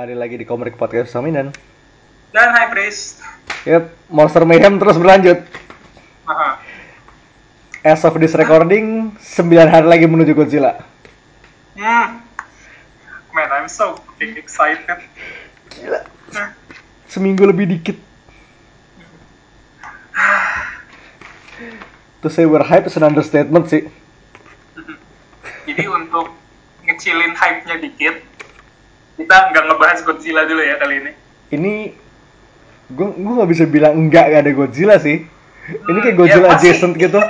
Kembali lagi di Komrik Podcast Saminan. Dan High Priest. Yep, Monster Mayhem terus berlanjut. Aha. As of this recording, 9 hari lagi menuju Godzilla. Hmm. Man, I'm so fucking excited. Gila. Seminggu lebih dikit. To say we're hype is an understatement sih. Jadi untuk ngecilin hype-nya dikit, kita nggak ngebahas Godzilla dulu ya kali ini. Ini gue gue nggak bisa bilang enggak gak ada Godzilla sih. Ini kayak Hmm, Godzilla ya adjacent gitu.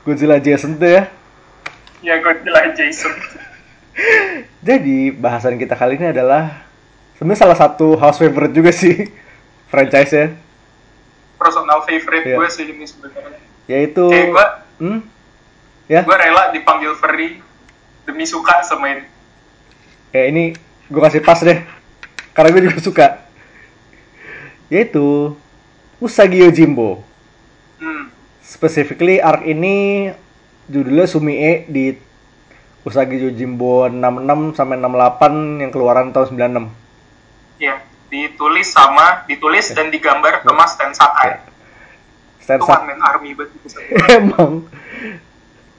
Godzilla adjacent tuh ya. Ya Godzilla Jason. Jadi bahasan kita kali ini adalah sebenarnya salah satu house favorite juga sih franchise ya, Personal favorite Iya. gue sih ini sebenarnya. yaitu Kayak gue, hmm? ya gue rela dipanggil Furry demi suka sama ini. Ya ini gue kasih pas deh. Karena gue juga suka. Yaitu Usagi Yojimbo. Hmm. specifically arc ini judulnya Sumie di Usagi Yojimbo 66 sampai 68 yang keluaran tahun 96 Ya, ditulis sama, ditulis dan digambar sama Stan Sakai. Itu one man army banget emang.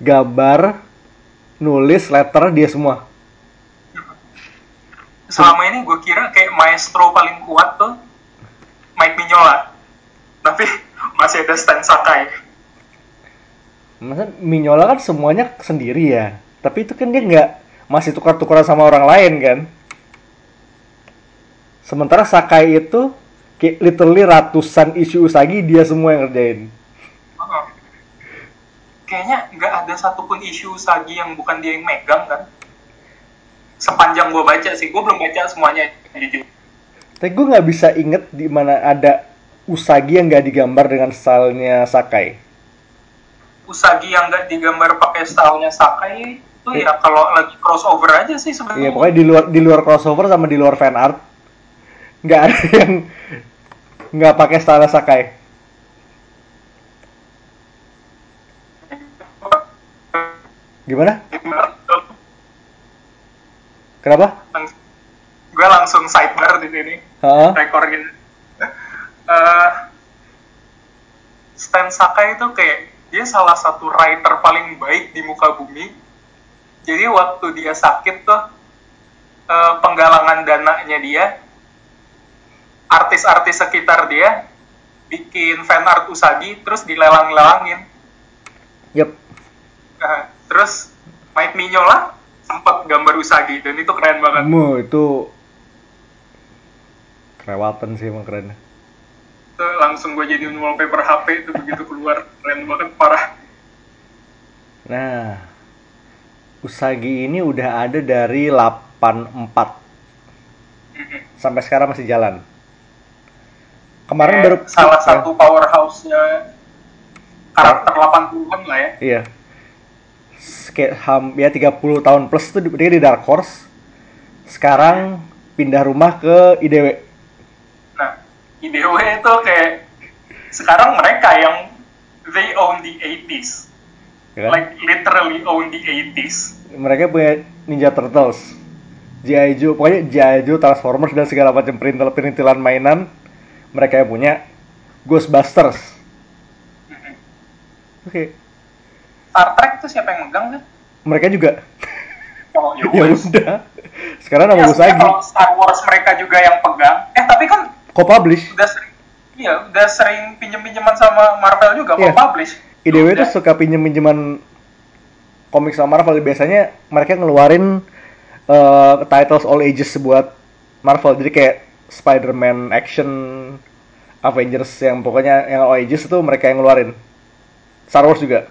Gambar nulis letter dia semua selama ini gue kira kayak maestro paling kuat tuh Mike Mignola. Tapi masih ada Stan Sakai. Masa Minyola kan semuanya sendiri ya. Tapi itu kan dia nggak masih tukar-tukaran sama orang lain kan? Sementara Sakai itu kayak literally ratusan isu Usagi dia semua yang ngerjain. Heeh. kayaknya nggak ada satupun isu Sagi yang bukan dia yang megang kan sepanjang gue baca sih gue belum baca semuanya jujur tapi gue nggak bisa inget di mana ada Usagi yang nggak digambar dengan stylenya Sakai Usagi yang nggak digambar pakai stylenya Sakai itu ya kalau lagi crossover aja sih sebenarnya Iya pokoknya di luar di luar crossover sama di luar fan art nggak ada yang nggak pakai style Sakai. Gimana? Kenapa? gue langsung sidebar di sini Heeh. rekor gitu. Eh, Stan Sakai itu kayak dia salah satu writer paling baik di muka bumi. Jadi waktu dia sakit tuh eh, penggalangan dananya dia, artis-artis sekitar dia bikin fan art Usagi terus dilelang-lelangin. Yep. Eh, terus Mike Mignola sempat gambar Usagi dan itu keren banget. Mu itu kelewatan sih emang keren. itu langsung gue jadiin wallpaper HP itu begitu keluar keren banget parah Nah, Usagi ini udah ada dari 84 Mhm. sampai sekarang masih jalan. Kemarin Kayak baru salah satu powerhouse-nya karakter 80-an lah ya Iya. Ham ya 30 tahun plus tuh dia di Dark Horse. Sekarang pindah rumah ke IDW. nah IDW itu kayak sekarang mereka yang they own the 80s Ya kan? like literally own the 80s Mereka punya Ninja Turtles, G.I. Joe, pokoknya G.I. Joe, Transformers dan segala macam perintil-perintilan mainan mereka yang punya. Ghostbusters. Mhm. Oke, Star Trek tuh siapa yang megang kan? mereka juga. Oh, ya wes. udah. Sekarang Ya, nama Usagi. kalau Star Wars mereka juga yang pegang eh tapi kan Co-publish. udah sering iya udah sering pinjem-pinjeman sama Marvel juga Iya. mau publish IDW itu suka pinjem-pinjeman komik sama Marvel. Biasanya mereka ngeluarin eh, titles all ages buat Marvel. Jadi kayak Spider-Man action Avengers yang pokoknya yang all ages itu mereka yang ngeluarin. Star Wars juga.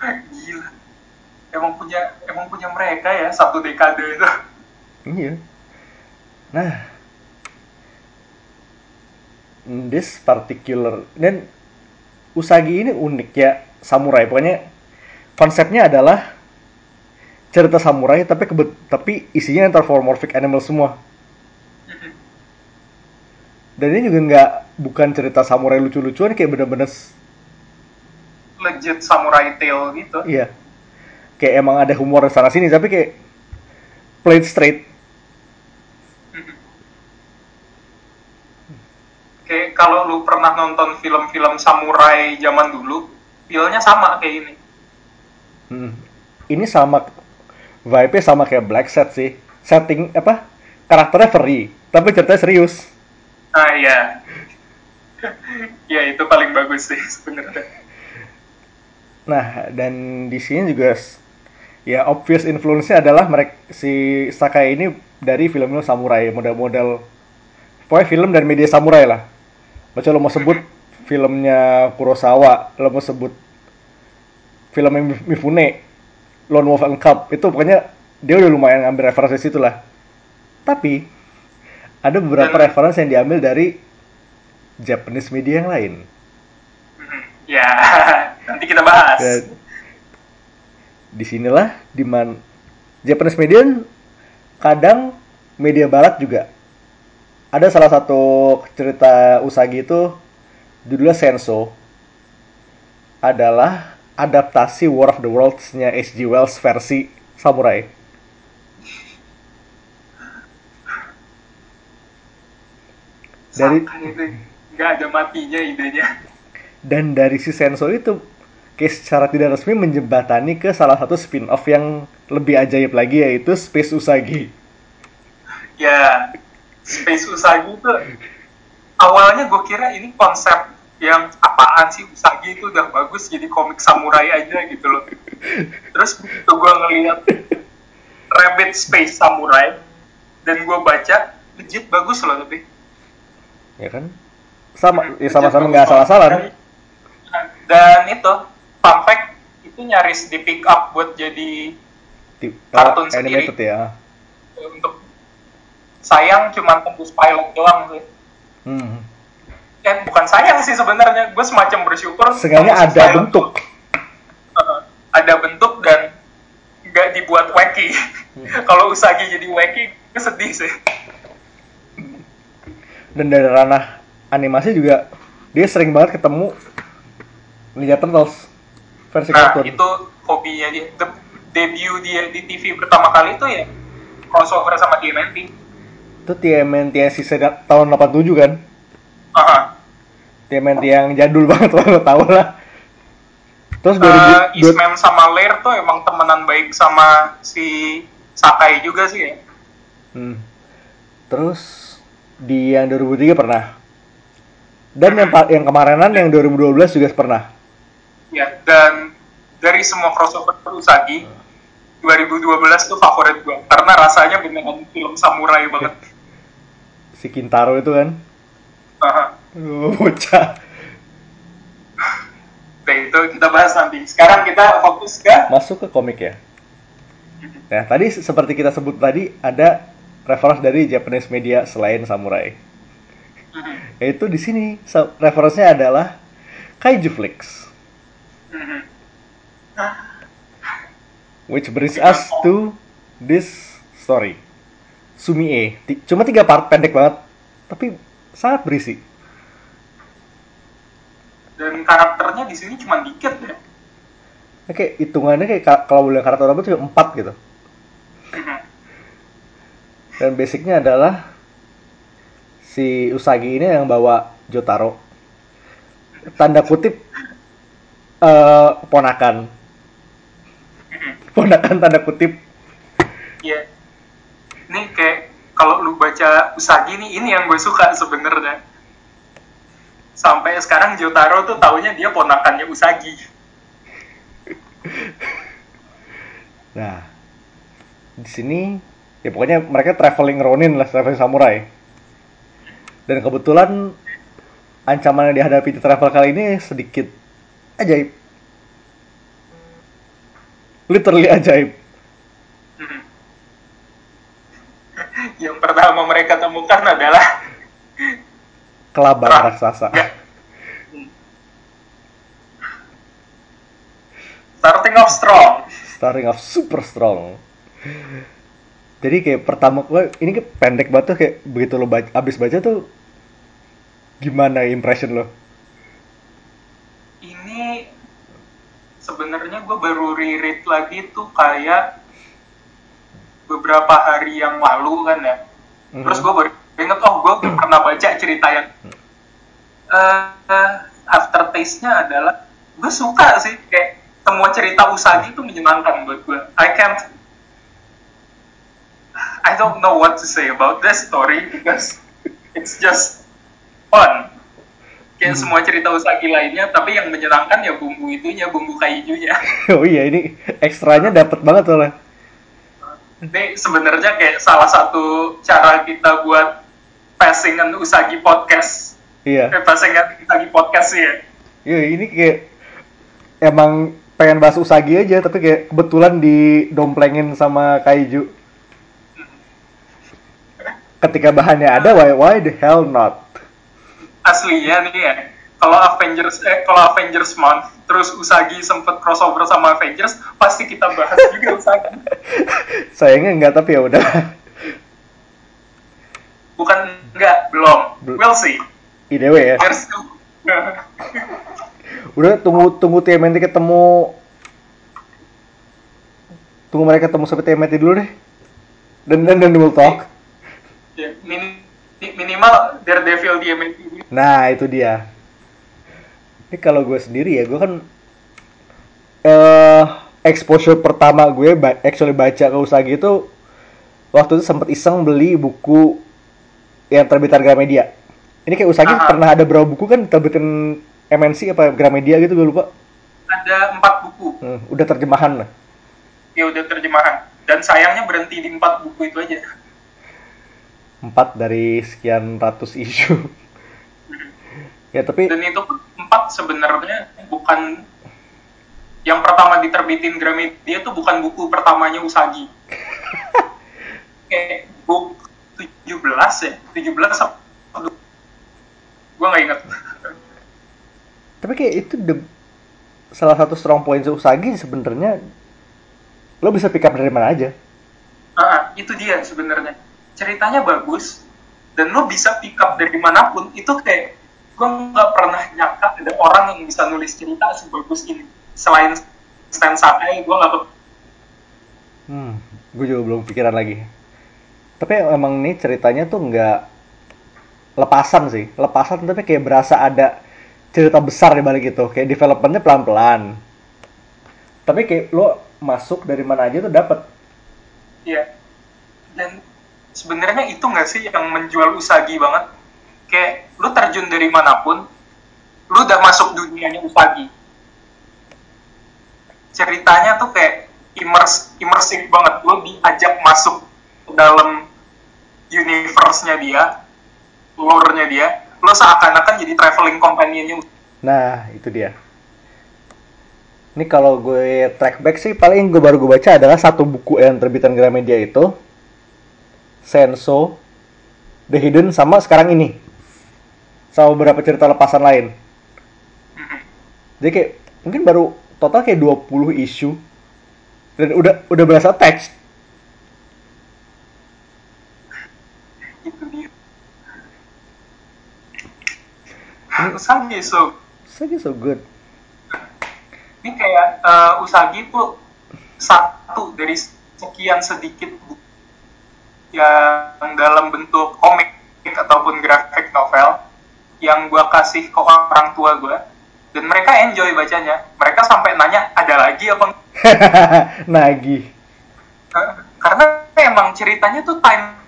gila emang punya emang punya mereka ya satu dekade itu Iya. Nah, this particular dan Usagi ini unik ya samurai. Pokoknya konsepnya adalah cerita samurai tapi kebet tapi isinya anthropomorphic animal semua. Dan ini juga nggak bukan cerita samurai lucu-lucuan kayak bener-bener legit samurai tale gitu iya kayak emang ada humor sana sini tapi kayak played straight. Kayak kalau lu pernah nonton film-film samurai zaman dulu, feelnya sama kayak ini. Hmm. Ini sama vibe-nya sama kayak Black Set sih. Setting apa? Karakternya free, tapi ceritanya serius. Ah iya. ya itu paling bagus sih sebenarnya. Nah, dan di sini juga ya obvious influence-nya adalah mereka si Sakai ini dari film-film samurai, model-model pokoknya film dan media samurai lah. Baca lo mau sebut filmnya Kurosawa, lo mau sebut film Mifune, Lone Wolf and Cub, itu pokoknya dia udah lumayan ngambil referensi situ lah. Tapi ada beberapa Dan- referensi yang diambil dari Japanese media yang lain. Ya, nanti kita bahas. Ya, di sinilah di mana Japanese media kadang media barat juga ada salah satu cerita Usagi itu judulnya Senso adalah adaptasi War of the Worlds-nya H.G. Wells versi samurai. Dari nggak ada matinya idenya. dan dari si Senso itu kayak secara tidak resmi menjembatani ke salah satu spin-off yang lebih ajaib lagi yaitu Space Usagi. Ya, Space Usagi itu awalnya gue kira ini konsep yang apaan sih Usagi itu udah bagus jadi komik samurai aja gitu loh. Terus begitu gue ngeliat Rabbit Space Samurai dan gue baca legit bagus loh tapi Ya kan? Sama ya sama-sama nggak salah-salah. Dan- Dan itu fun fact itu nyaris di pick up buat jadi Di- Kartun animated sendiri. ya. untuk sayang cuma tembus pilot doang sih. Hmm. Eh, bukan sayang sih sebenarnya, gue semacam bersyukur. Tembus ada pilot. bentuk. Uh, ada bentuk dan nggak dibuat wacky. Hmm. Kalau Usagi jadi wacky, gue sedih sih. Dan dari ranah animasi juga dia sering banget ketemu Ninja Turtles versi Nah, kartun. itu hobinya dia. De- debut dia di TV pertama kali itu ya crossover sama TMNT. Itu TMNT yang sisa tahun 87 kan? Aha. TMNT yang jadul banget lo tau lah. Terus Uh, 2000 Eastman sama Lair tuh emang temenan baik sama si Sakai juga sih ya. Hmm. Terus di yang 2003 pernah. Dan yang yang kemarinan yang 2012 juga pernah. Ya, dan dari semua crossover Usagi, 2012 tuh favorit gue karena rasanya beneran film samurai banget. Si Kintaro itu kan. Aha. Oh, bocah. Oke, itu kita bahas nanti. Sekarang kita fokus ke Masuk ke komik ya. Nah, tadi seperti kita sebut tadi ada referensi dari Japanese media selain samurai. Yaitu di sini referensinya adalah Kaiju Flix. Which brings us to this story. Sumie. Ti- Cuma tiga part pendek banget, tapi sangat berisi. dan karakternya di sini cuma dikit ya. Kayak hitungannya kayak ka- kalau bilang karakter apa tuh empat gitu. Dan basicnya adalah si Usagi ini yang bawa Jotaro. Tanda kutip eh ponakan. Ponakan tanda kutip. Iya. Ini kayak kalau lu baca Usagi nih, ini yang gue suka sebenarnya. Sampai sekarang Jotaro tuh taunya dia ponakannya Usagi. Nah, di sini ya pokoknya mereka traveling Ronin lah, traveling samurai. Dan kebetulan ancaman yang dihadapi di travel kali ini sedikit ajaib. Literally ajaib. Yang pertama mereka temukan adalah Kelabar Perang. raksasa. starting off strong. Starting off super strong. Jadi kayak pertama gue ini kayak pendek banget tuh kayak begitu lo baca, abis baca tuh gimana impression lo? Ini sebenarnya gue baru reread lagi tuh kayak beberapa hari yang lalu kan ya. Mhm. Terus gue baru inget, oh gue pernah baca cerita yang eh aftertaste-nya adalah gue suka sih kayak semua cerita Usagi itu menyenangkan buat gue. I can't I don't know what to say about this story because it's just fun. Kayak Hmm. semua cerita Usagi lainnya, tapi yang menyenangkan ya bumbu itunya, bumbu kaijunya. oh iya ini ekstranya dapat banget soalnya. Ini sebenarnya kayak salah satu cara kita buat passingan Usagi podcast. Iya. Eh, passingan Usagi podcast sih ya. Iya ini kayak emang pengen bahas Usagi aja tapi kayak kebetulan didomplengin sama Kaiju. Ketika bahannya ada, why, why the hell not? Aslinya nih ya, kalau Avengers eh kalau Avengers Month terus Usagi sempet crossover sama Avengers, pasti kita bahas juga Usagi. Sayangnya enggak tapi ya udah. Bukan enggak, belum. Bel- We'll see. IDW ya. There's Udah tunggu tunggu TMNT ketemu tunggu mereka ketemu sampai TMNT dulu deh. Dan dan dan we'll talk. ya, mini- minimal Daredevil di MNC Nah, itu dia. Ini kalau gue sendiri ya, gue kan eh exposure pertama gue ba- actually baca ke Usagi itu waktu itu sempat iseng beli buku yang terbitan Gramedia. Ini kayak Usagi Ah. pernah ada berapa buku kan terbitin MNC apa Gramedia gitu gue lupa. ada empat buku Hmm, udah terjemahan lah. ya udah terjemahan dan sayangnya berhenti di empat buku itu aja Empat dari sekian ratus isu. ya tapi dan itu pun empat sebenarnya bukan yang pertama diterbitin Gramedia itu bukan buku pertamanya Usagi. Kayak buku 17 ya? 17 apa gue nggak inget tapi kayak itu the- salah satu strong point Usagi sebenarnya lo bisa pick up dari mana aja. Ah, itu dia sebenarnya ceritanya bagus dan lo bisa pick up dari mana pun itu kayak gue nggak pernah nyangka ada orang yang bisa nulis cerita sebagus ini selain Stan Sakai gue nggak Hmm, gue juga belum pikiran lagi. Tapi emang nih ceritanya tuh nggak lepasan sih, lepasan tapi kayak berasa ada cerita besar di balik itu, kayak developmentnya pelan-pelan. Tapi kayak lo masuk dari mana aja tuh dapat. Iya. Dan sebenarnya itu nggak sih yang menjual Usagi banget? Kayak lu terjun dari mana pun, lu udah masuk dunianya Usagi. Ceritanya tuh kayak imers imersif banget. Lu diajak masuk ke dalam universe-nya dia, lore-nya dia. Lu seakan-akan jadi traveling companion-nya Nah, itu dia. Ini kalau gue track back sih paling gue baru gue baca adalah satu buku yang terbitan Gramedia itu Senso, The Hidden sama sekarang ini. Sama beberapa cerita lepasan lain. Jadi kayak mungkin baru total kayak 20 isu dan udah udah berasa teks. Usagi so Usagi so good. ini kayak eh, Usagi tuh satu dari sekian sedikit buku yang dalam bentuk komik ataupun graphic novel yang gua kasih ke orang tua gua dan mereka enjoy bacanya mereka sampai nanya ada lagi apa enggak?" Nagi. Eh, karena emang ceritanya tuh time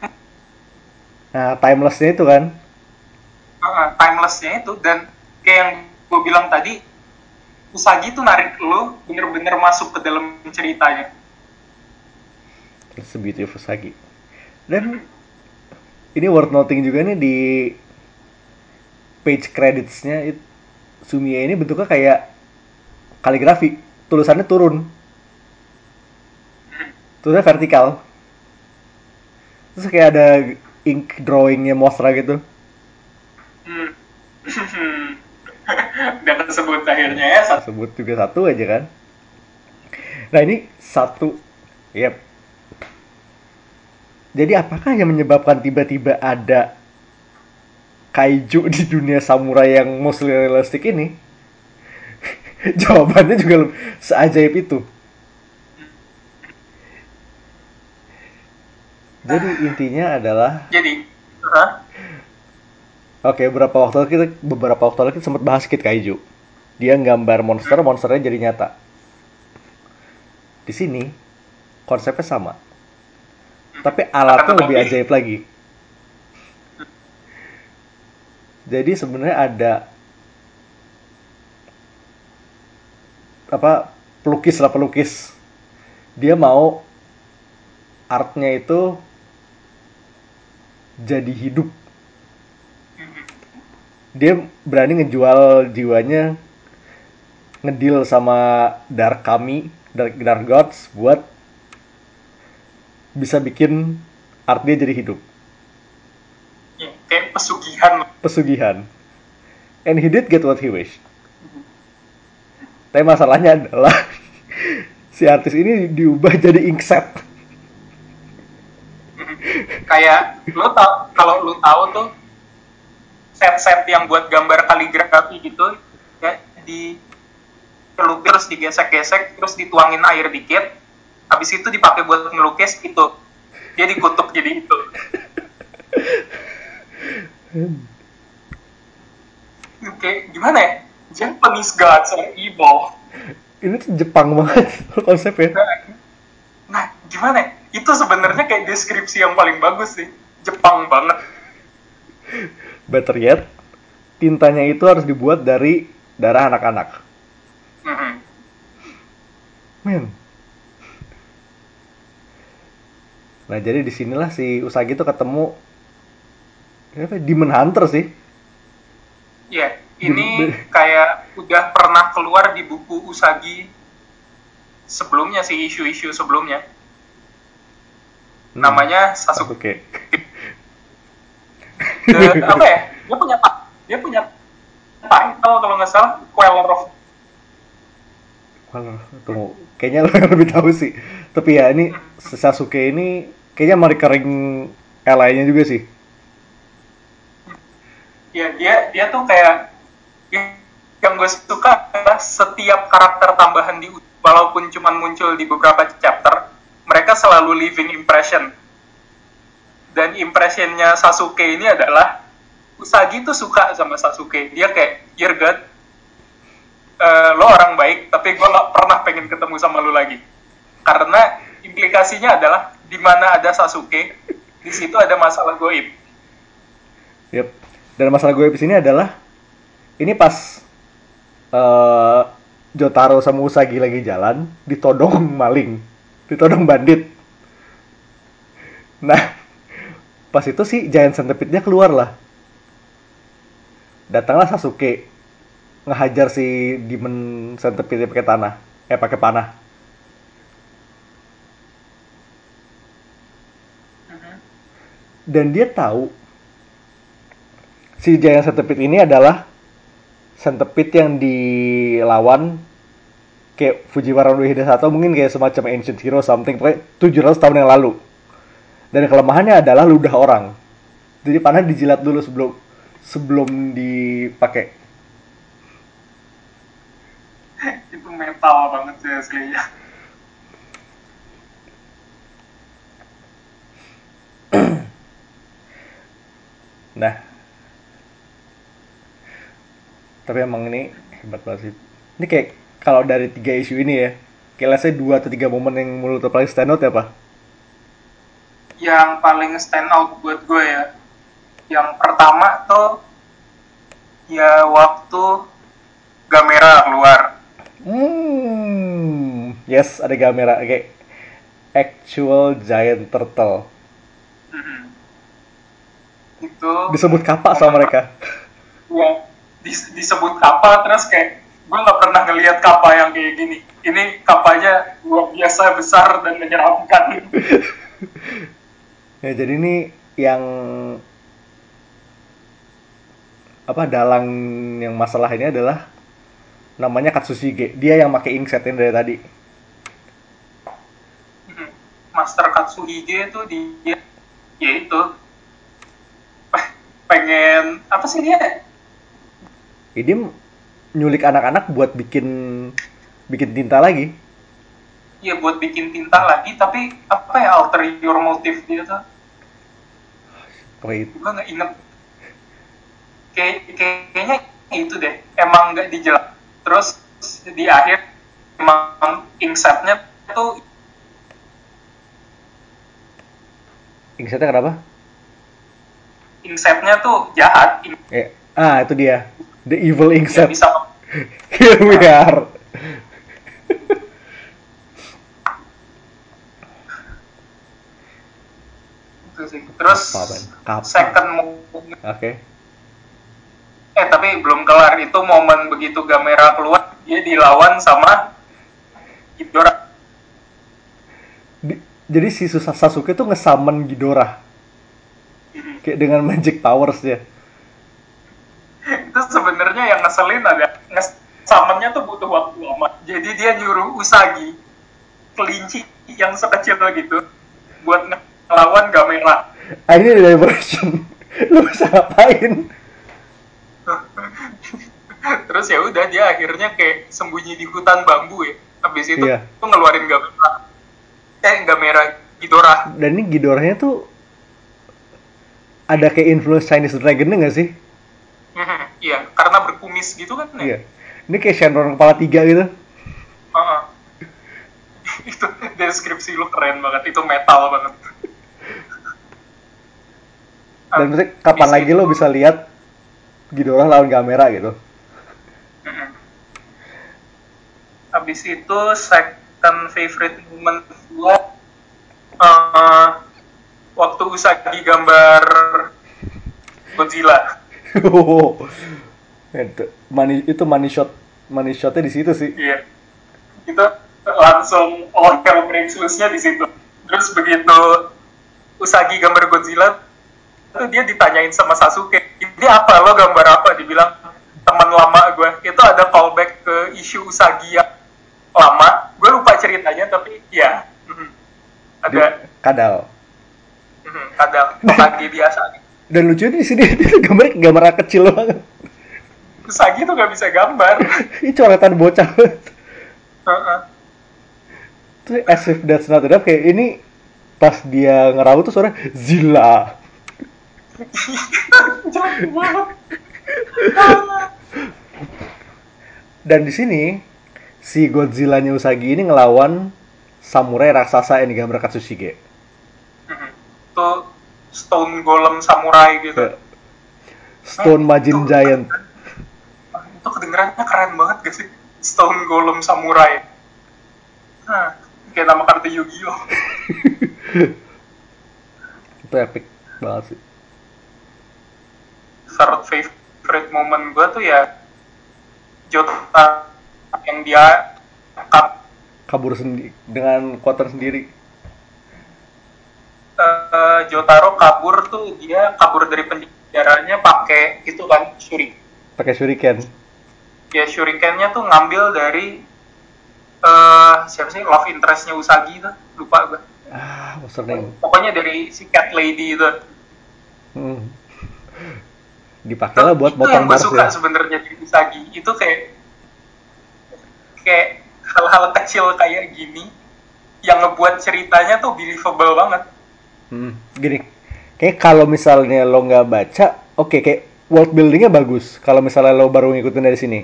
Nah, timelessnya itu kan. eh, timelessnya itu dan kayak yang gue bilang tadi Usagi tuh narik lu bener-bener masuk ke dalam ceritanya It's a beautiful Usagi. Dan ini worth noting juga nih di page creditsnya it, Sumie ini bentuknya kayak kaligrafi. Tulisannya turun. Tulisannya vertikal. Terus kayak ada ink drawingnya Mosra gitu. Hmm. Udah tersebut akhirnya ya satu. Sebut juga satu aja kan. Nah ini satu. Yep. Jadi apakah yang menyebabkan tiba-tiba ada kaiju di dunia samurai yang mostly realistic ini? Jawabannya juga seajaib itu. Jadi intinya adalah Jadi, hah? Oke, beberapa waktu lalu kita beberapa waktu lalu kita sempat bahas Kid Kaiju. Dia gambar monster, monsternya jadi nyata. Di sini konsepnya sama. Tapi alatnya lebih ajaib lagi. Jadi sebenarnya ada apa pelukis lah pelukis. Dia mau artnya itu jadi hidup dia berani ngejual jiwanya ngedeal sama Dark Kami, Dark, Dark Gods buat bisa bikin art dia jadi hidup. Ya, kayak pesugihan. Pesugihan. And he did get what he wished. Tapi masalahnya adalah si artis ini diubah jadi inkset. kayak lu tau kalau lu tahu tuh set-set yang buat gambar kaligrafi gitu ya di pelukis terus digesek-gesek terus dituangin air dikit habis itu dipakai buat ngelukis itu dia dikutuk jadi itu oke gimana ya Japanese gods are evil Ini tuh Jepang banget konsepnya. nah gimana ya? itu sebenarnya kayak deskripsi yang paling bagus sih Jepang banget Better yet, tintanya itu harus dibuat dari darah anak-anak. Mhm. Men. Nah jadi di sinilah si Usagi tuh ketemu apa, Demon Hunter sih. Iya, ini kayak udah pernah keluar di buku Usagi sebelumnya sih isu-isu sebelumnya. Hmm, Namanya Sasuke. The- apa ya? Dia punya ta- dia punya title kalau nggak salah Queller of Walah, tunggu. Kayaknya lo yang lebih tahu sih. Tapi ya ini si Sasuke ini kayaknya recurring ally-nya juga sih. ya dia dia tuh kayak yang gue suka adalah setiap karakter tambahan di walaupun cuman muncul di beberapa chapter mereka selalu leaving impression. Dan impressionnya Sasuke ini adalah Usagi tuh suka sama Sasuke. Dia kayak you're good. Eh, lo orang baik tapi gue gak pernah pengen ketemu sama lo lagi. Karena implikasinya adalah di mana ada Sasuke di situ ada masalah goib Yep. Dan masalah gue di sini adalah ini pas eh Jotaro sama Usagi lagi jalan ditodong maling, ditodong bandit. Nah, pas itu sih Giant Centipede-nya keluar lah. Datanglah Sasuke ngehajar si Demon Centipede pakai tanah, eh pakai panah. Dan dia tahu si Giant Centipede ini adalah Centipede yang dilawan kayak Fujiwara no Hidesato mungkin kayak semacam ancient hero something pokoknya 700 tahun yang lalu. Dan kelemahannya adalah ludah orang. Jadi panah dijilat dulu sebelum sebelum dipakai. itu metal banget sih aslinya Nah, tapi emang ini hebat banget sih. Ini kayak kalau dari tiga isu ini ya, kayak let's say dua atau tiga momen yang menurut paling stand out ya apa? yang paling stand out buat gue ya yang pertama tuh ya waktu Gamera keluar Hmm, yes ada kamera kayak actual giant turtle. Mhm. Itu Disebut kapak sama mereka. ya dis- disebut kapal terus kayak gue nggak pernah ngelihat kapal yang kayak gini ini kapalnya luar biasa besar dan menyeramkan Ya jadi ini yang apa dalang yang masalah ini adalah namanya Katsushige. Dia yang pakai inkset ini dari tadi. Mhm. Master Katsuhige itu dia ya itu pengen apa sih dia Ya, dia nyulik anak-anak buat bikin bikin tinta lagi. ya buat bikin tinta lagi tapi apa ya ulterior motif dia tuh Wait. gue nggak inget kayak kayaknya itu deh emang nggak dijelas terus di akhir emang insetnya tuh Inksetnya kenapa? Insetnya tuh jahat Eh, ah itu dia. The evil yang inkset. bisa Here we are. itu sih terus Apa, Ben? Kapan? second Oke. eh tapi belum kelar itu momen begitu Gamera keluar dia dilawan sama Ghidorah Di- jadi si Sasuke tuh ngesummon Ghidorah. Kayak dengan magic powers dia. itu sebenarnya yang ngeselin ada nges summonnya tuh butuh waktu lama jadi dia nyuruh Usagi kelinci yang sekecil gitu buat nge- ngelawan Gamera ini diversion. Lu bisa ngapain? terus ya udah dia akhirnya kayak sembunyi di hutan bambu ya habis itu Iya. tuh ngeluarin Gamera eh Gamera Ghidorah Dan ini Ghidorahnya tuh ada kayak influence Chinese Dragon nggak sih? Mhm, iya karena berkumis gitu kan ya Iya. Ini kayak Shenron kepala tiga gitu. Heeh. itu deskripsi lu keren banget itu metal banget Dan maksudnya kapan lagi lo bisa lihat Ghidorah lawan Gamera gitu? Mhm. Habis itu second favorite moment gua eh, waktu Usagi gambar Godzilla. itu money itu money shot money shotnya di situ sih. Iya. Itu langsung all hell breaks loose-nya di situ. Terus begitu Usagi gambar Godzilla itu dia ditanyain sama Sasuke, "Ini apa lo gambar apa?" Dibilang teman lama gue. Itu ada callback ke isu Usagi yang lama. Gue lupa ceritanya tapi ya mhm. ada kadal. Mhm, kadang Usagi biasa. Dan lucunya di sini dia gambar gambar kecil banget. Usagi tuh gak bisa gambar. Ini coretan bocah. Heeh. Terus as if that's not enough kayak ini pas dia ngerawu tuh suara banget. Dan di sini si Godzilla-nya Usagi ini ngelawan samurai raksasa yang digambar Katsushige. Stone golem samurai gitu. Stone Majin Giant. itu kedengerannya keren banget gak sih Stone Golem Samurai nah, kayak nama kartu Yu-Gi-Oh itu epic banget sih. third favorite moment gue tuh ya Jota yang dia cut Kabur sendiri dengan kekuatan sendiri. Eh, Jotaro kabur tuh dia kabur dari penjaranya pakai itu kan shuriken Pakai shuriken. ya shurikennya tuh ngambil dari eh siapa sih love interestnya Usagi tuh lupa gue Ah, what's her name? pokoknya dari si cat lady itu Hmm. Dipakailah buat itu motong bars suka ya. sebenarnya di Usagi itu kayak kayak hal-hal kecil kayak gini yang ngebuat ceritanya tuh believable banget Hmm. Gini, kayak kalau misalnya lo nggak baca, oke kayak world buildingnya bagus. Kalau misalnya lo baru ngikutin dari sini.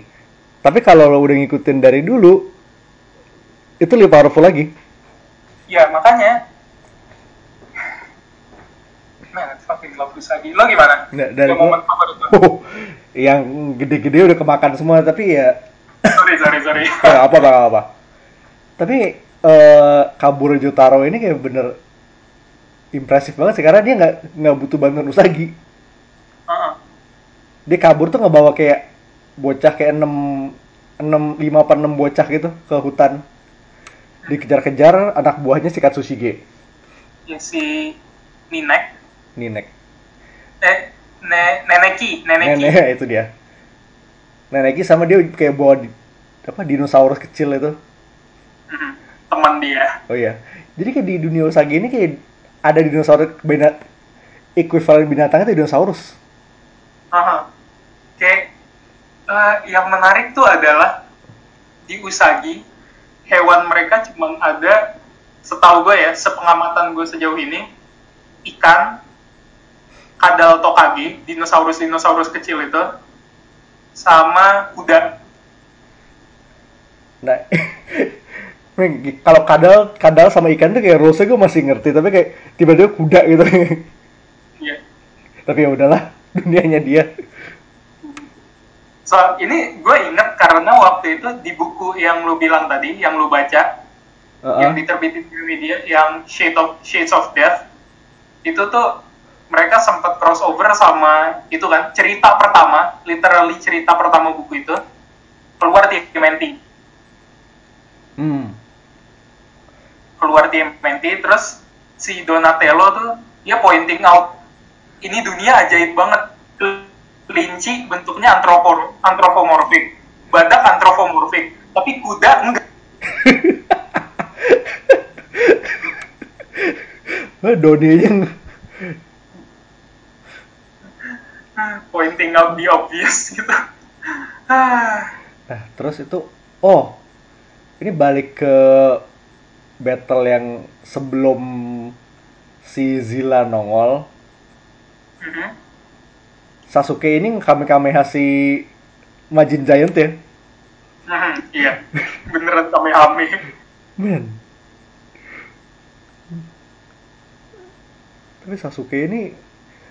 Tapi kalau lo udah ngikutin dari dulu, itu lebih powerful lagi. ya makanya man fucking love Usagi lo gimana Nah, dari momen favorit lo? Oh, yang gede-gede udah kemakan semua, tapi ya sorry sorry sorry apa nggak apa. Tapi eh kabur Jotaro ini kayak bener impresif banget sih karena dia nggak nggak butuh bantuan Usagi. Heeh. Dia kabur tuh ngebawa kayak bocah kayak 6 6 5 apa 6 bocah gitu ke hutan. Dikejar-kejar anak buahnya si Katsushige, ya si Ninek Ninek. eh ne Neneki Neneki Nenek itu dia. Neneki sama dia kayak bawa di- apa dinosaurus kecil itu. Teman dia Oh iya. Jadi kayak di dunia Usagi ini kayak ada dinosaurus binat equivalent binatangnya itu dinosaurus. Aha. Kayak eh, yang menarik tuh adalah di Usagi hewan mereka cuma ada setahu gue ya sepengamatan gue sejauh ini ikan kadal tokage dinosaurus dinosaurus kecil itu sama kuda Nah, kalau kadal kadal sama ikan tuh kayak Rose gue masih ngerti, tapi kayak tiba-tiba kuda gitu. Iya. tapi ya udahlah, dunianya dia. So, ini gue inget karena waktu itu di buku yang lu bilang tadi, yang lu baca, Uh-uh. yang diterbitin di media, yang Shades of, Shades of Death, itu tuh mereka sempat crossover sama itu kan cerita pertama, literally cerita pertama buku itu keluar di TMNT. Hmm. Keluar TMNT terus si Donatello tuh dia pointing out ini dunia ajaib banget. Kelinci bentuknya antropo antropomorfik. Badak antropomorfik tapi kuda enggak. Doni aja ng- pointing out the obvious gitu. Ah, Nah, terus itu, oh, ini balik ke battle yang sebelum si Zilla nongol. mhm. Sasuke ini Kamehameha si Majin Giant ya? Mhm, iya beneran kami ame Men. Tapi Sasuke ini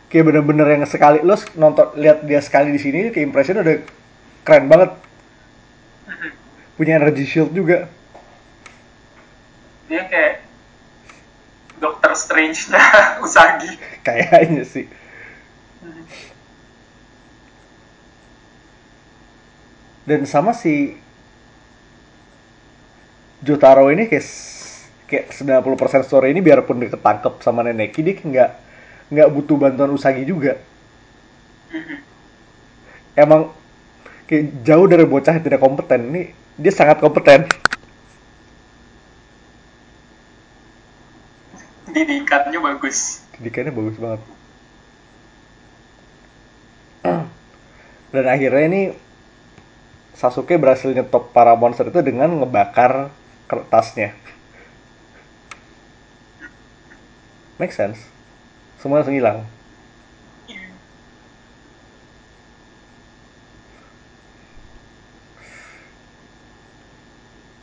kayak bener-bener yang sekali lo nonton lihat dia sekali di sini kayak impression udah keren banget. Punya energy shield juga. Dia kayak Doctor Strange-nya Usagi Kayaknya sih. Dan sama si Jotaro ini kayak kayak 90% story ini biarpun dia ketangkep sama Neneki dia nggak nggak butuh bantuan Usagi juga. Mhm. Emang kayak jauh dari bocah yang tidak kompeten. Ini dia sangat kompeten. didikannya bagus Didikannya bagus banget. Dan akhirnya ini Sasuke berhasil nyetop para monster itu dengan ngebakar kertasnya. Make sense. Semua langsung hilang.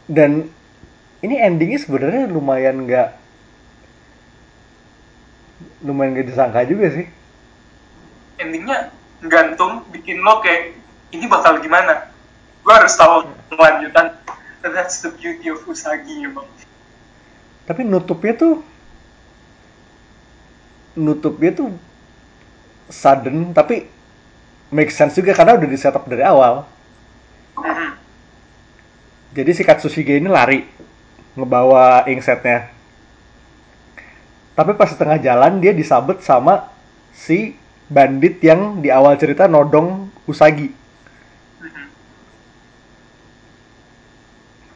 Dan ini endingnya sebenarnya lumayan nggak lumayan gak disangka juga sih. endingnya gantung bikin lo kayak ini bakal gimana gue harus tahu kelanjutan that's the beauty of Usagi emang Tapi nutupnya tuh nutupnya tuh sudden tapi make sense juga karena udah di setup dari awal. Mhm. Jadi si Katsushige ini lari ngebawa inksetnya. Tapi pas setengah jalan dia disabet sama si bandit yang di awal cerita nodong Usagi. Mhm.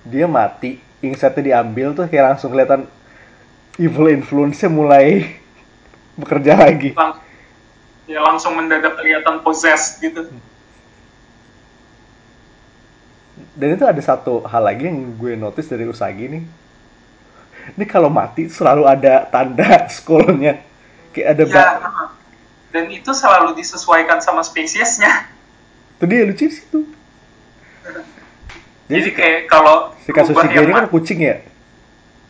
Dia mati, inksetnya diambil tuh kayak langsung kelihatan evil influence-nya mulai bekerja lagi. Lang- ya langsung mendadak kelihatan possessed gitu Dan itu ada satu hal lagi yang gue notice dari Usagi nih. Ini kalau mati selalu ada tanda skullnya. Kayak ada ya mhm. dan itu selalu disesuaikan sama spesiesnya Itu dia lucu sih tuh. Jadi jadi kayak kalau Si yang ini kan kucing ya?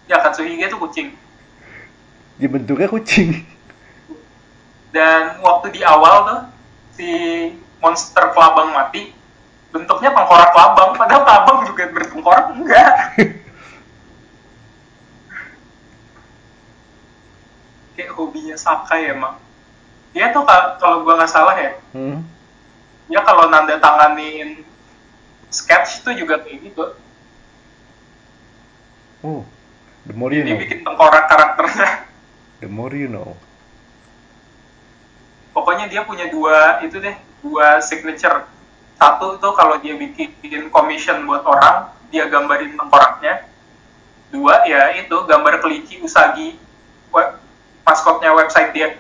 ya Katsuhige itu kucing Dia bentuknya kucing. dan waktu di awal tuh si monster kelabang mati bentuknya tengkorak kelabang padahal kelabang juga bertengkorak enggak kayak hobinya Sakai emang. Dia tuh ka- kalau gua nggak salah ya. Hmm. dia kalau nanda tanganin sketch tuh juga kayak gitu. Oh, the more you dia know. bikin tengkorak karakternya. The more you know. pokoknya dia punya dua itu deh dua signature. Satu tuh kalau dia bikin commission buat orang dia gambarin tengkoraknya. Dua ya itu gambar kelinci usagi maskotnya website dia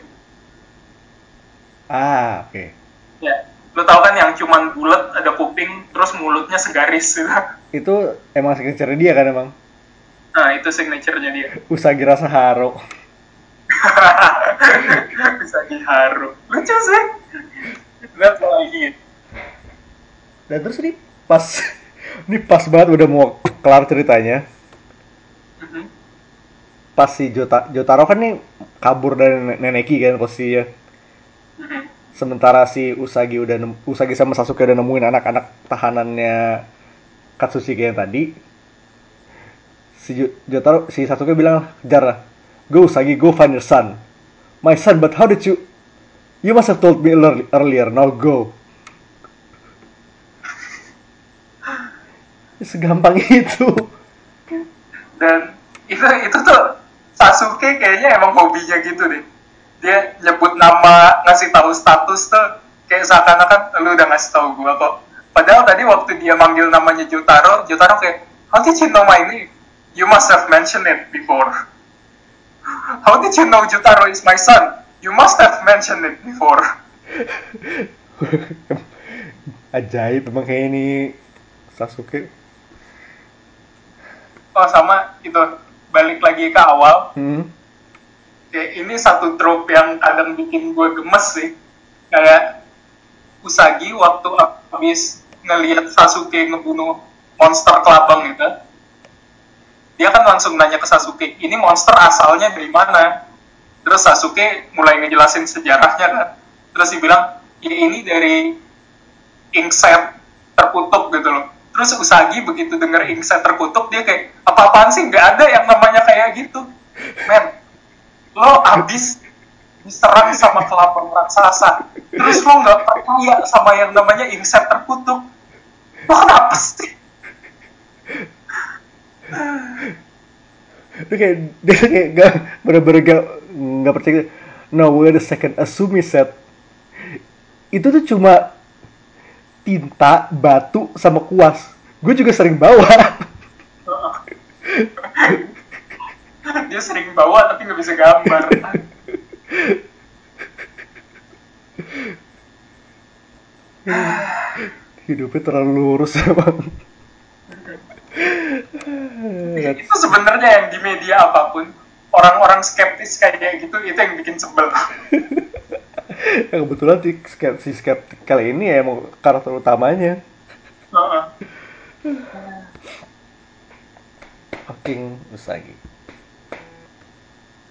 Ah, oke. ya lo tau kan yang cuman bulat ada kuping terus mulutnya segaris gitu Itu emang signature dia kan emang. nah itu signaturenya dia Usagi rasa haro. bisa diharu lucu sih that's what I hate Dan terus ini pas ini pas banget udah mau kelar ceritanya. Pas si Jota, Jotaro kan nih kabur dari Nen- Neneki kan posisinya. Sementara si Usagi udah nem- Usagi sama Sasuke udah nemuin anak-anak tahanannya Katsushige yang tadi. Si Jo- Jotaro si Sasuke bilang kejar lah. Go Usagi, go find your son. My son, but how did you You must have told me earli- earlier. Now go. Segampang itu. dan itu itu tuh Sasuke kayaknya emang hobinya gitu deh. Dia nyebut nama ngasih tahu status tuh kayak seakan-akan lu udah ngasih tahu gua kok. Padahal tadi waktu dia manggil namanya Jotaro Jotaro kayak how did you know my name? You must have mentioned it before. How did you know Jotaro is my son? You must have mentioned it before. Ajaib emang kayak ini Sasuke. oh sama itu balik lagi ke awal. Hmm. kayak ini satu trope yang kadang bikin gue gemes sih. Kayak Usagi waktu habis ngelihat Sasuke ngebunuh monster kelabang itu dia kan langsung nanya ke Sasuke ini monster asalnya dari mana? Terus Sasuke mulai ngejelasin sejarahnya kan. Terus dia bilang ya ini dari inkset terkutuk gitu loh terus Usagi begitu denger inkset terkutuk dia kayak apa-apaan sih? Nggak ada yang namanya kayak gitu. Men lo abis diserang sama kelabang raksasa terus lo nggak percaya sama yang namanya inkset terkutuk. Lo kenapa sih? Dia kayak dia kayak gak bener-bener gak nggak percaya. No, wait a second. Asumi said itu tuh cuma tinta, batu, sama kuas. Gue juga sering bawa. dia sering bawa tapi nggak bisa gambar Hidupnya terlalu lurus emang. itu sebenarnya yang di media apa pun orang-orang skeptis kayak gitu itu yang bikin sebel Ya, kebetulan si, si kali ini ya emang karakter utamanya. Heeh. fucking Usagi.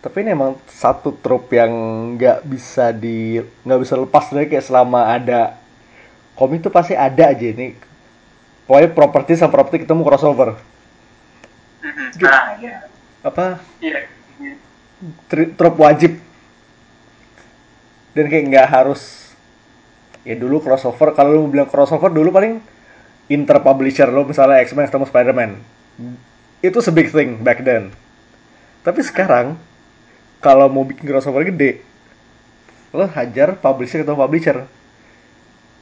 Tapi ini emang satu trope yang nggak bisa di nggak bisa lepas dari kayak selama ada komik tuh pasti ada aja ini. Pokoknya properti sama properti ketemu crossover. nah iya Apa iya tri- trope wajib. Dan kayak nggak harus ya dulu crossover kalau lu bilang crossover dulu paling inter publisher lo misalnya X-Men ketemu Spider-Man. Itu a big thing back then. Tapi sekarang kalau mau bikin crossover gede lo hajar publisher ketemu publisher.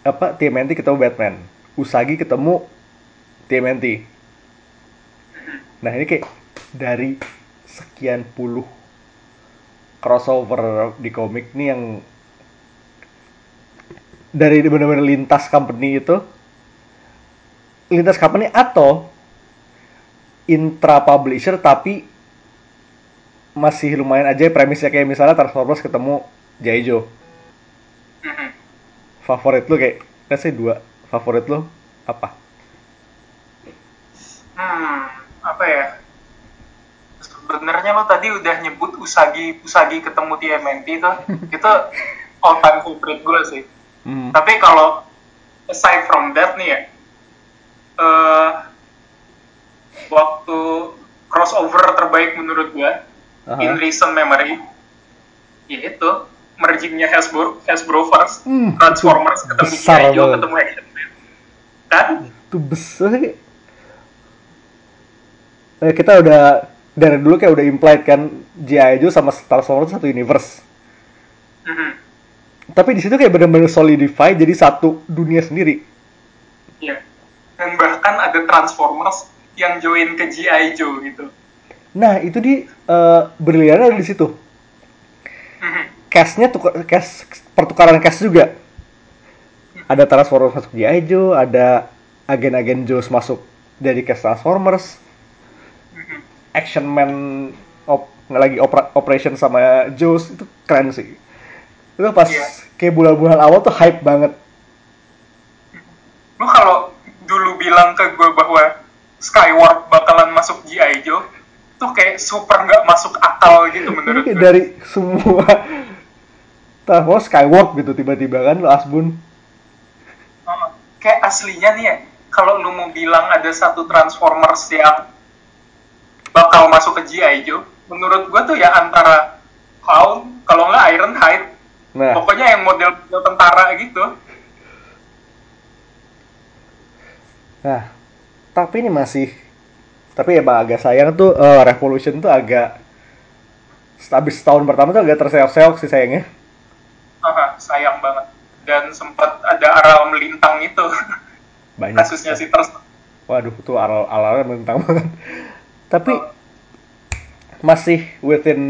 Apa TMNT ketemu Batman. Usagi ketemu TMNT. Nah, ini kayak dari sekian puluh crossover di komik nih yang dari benar-benar lintas company itu lintas company atau intra publisher tapi masih lumayan aja premisnya kayak misalnya Transformers ketemu Jaijo favorit lu kayak let's say dua favorit lu apa? Hmm apa ya? Sebenarnya lo tadi udah nyebut Usagi Usagi ketemu TMNT itu itu all time favorite gue sih hmm. tapi kalau aside from that nih ya eh waktu crossover terbaik menurut gue Aha. in recent memory ya itu mergingnya Hasbro Hasbro first Hmm, Transformers itu ketemu besar G.I. Joe ketemu Action Man kan itu besar eh, kita udah dari dulu kayak udah implied kan G.I. Joe sama Transformers satu universe Mhm. Tapi di situ kayak bener-bener solidify jadi satu dunia sendiri Iya. Dan bahkan ada Transformers yang join ke G.I. Joe gitu. nah itu di eh, briliannya ada di situ Mhm. cashnya tukar cash pertukaran cash juga ada Transformers masuk G.I. Joe ada agen-agen Joe masuk dari cash Transformers Mhm. Action Man op, lagi opera, operation sama Juice itu keren sih itu pas Iya. kayak bulan-bulan awal tuh hype banget lu kalau dulu bilang ke gue bahwa Skyward bakalan masuk G.I. Joe tuh kayak super nggak masuk akal gitu menurut gue dari semua Transformers Skyward gitu tiba-tiba kan lo Asbun Oh, kayak aslinya nih ya kalau lu mau bilang ada satu Transformers yang bakal masuk ke G.I. Joe menurut gue tuh ya antara Clown kalau nggak Ironhide nah. Pokoknya yang model, model tentara gitu. Nah tapi ini masih tapi emang agak sayang tuh eh, Revolution tuh agak habis tahun pertama tuh agak terseok-seok sih sayangnya. Haha, sayang banget. Dan sempat ada aral melintang itu. Banyak. Kasusnya si Ters. Waduh tuh aral alalnya mentang banget. Tapi Oh. masih within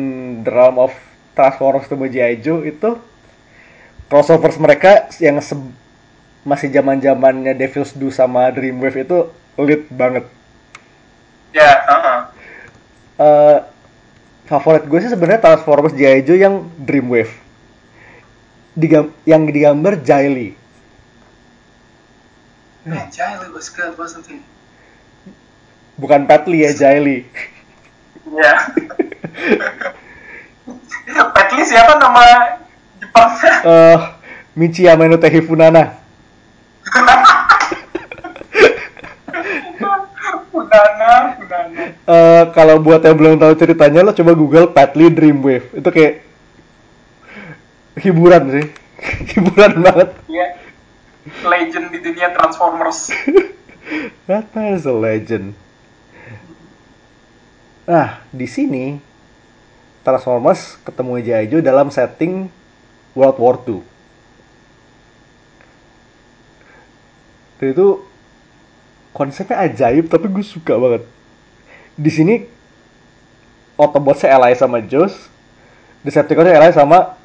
the realm of Transformers to. Joe itu crossovers mereka yang se- masih zaman zamannya Devil's Due sama Dreamwave itu lead banget ya heeh. Eh, favorit gue sih sebenarnya Transformers G.I. Joe yang Dreamwave Digam- yang digambar Jaili Man, Jiley was good, wasn't he? bukan Patli ya Jaili Ya. Petli siapa nama Jepangnya? eh Michiyama no Tehi Funana Udana, Udana. Eh, kalau buat yang belum tahu ceritanya lo coba Google Patli Dreamwave itu kayak hiburan sih hiburan banget Iya. Legend di dunia Transformers. That is a legend nah di sini Transformers ketemu. Joe dalam setting World War II Dan itu konsepnya ajaib tapi gue suka banget. Di sini Autobotsnya ally sama Joes Decepticonnya ally sama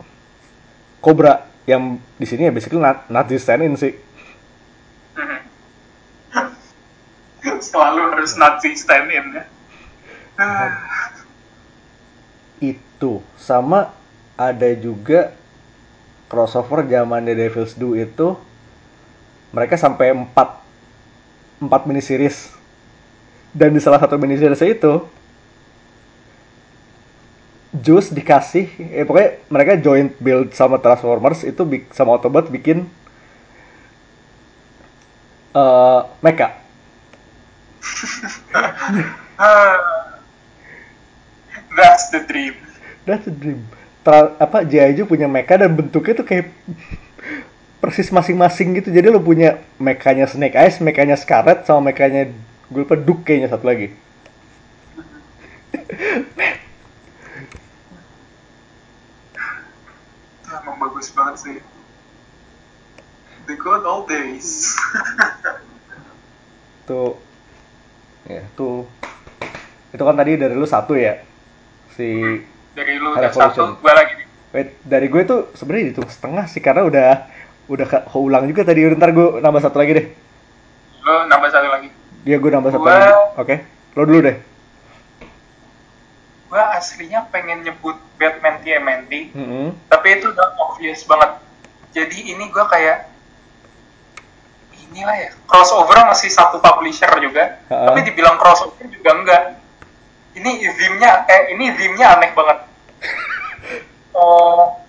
Cobra yang di sini ya basically not, Nazi stand-in sih. Selalu harus Nazi stand in ya. itu. Sama ada juga crossover zaman The Devil's Due itu mereka sampai 4 4 mini series dan di salah satu mini series itu Juice dikasih eh pokoknya mereka joint build sama Transformers itu sama Autobot bikin eh mecha Ah. That's the dream. That's a dream. Tra- apa G.I. Joe punya mecha dan bentuknya tuh kayak persis masing-masing gitu. Jadi lo punya mekanya Snake Eyes, mekanya Scarlet, sama mekanya gue lupa Duke kayaknya satu lagi. Itu emang bagus banget sih. The good old days. Tuh, ya tuh. Itu kan tadi dari lu satu ya, si Dari lu udah satu, gue lagi nih. Wait, dari gue tuh sebenarnya itu setengah sih karena udah udah ke- keulang juga tadi. Ntar gue nambah satu lagi deh. Lu nambah satu lagi. Dia gue nambah satu Gua- lagi. Oke, lo dulu deh. Gue aslinya pengen nyebut Batman TMNT, Mm-mm. tapi itu udah obvious banget. Jadi ini gue kayak inilah ya crossover masih satu publisher juga, Ha-ha. tapi dibilang crossover juga enggak. Ini theme-nya eh ini theme-nya aneh banget. Oh,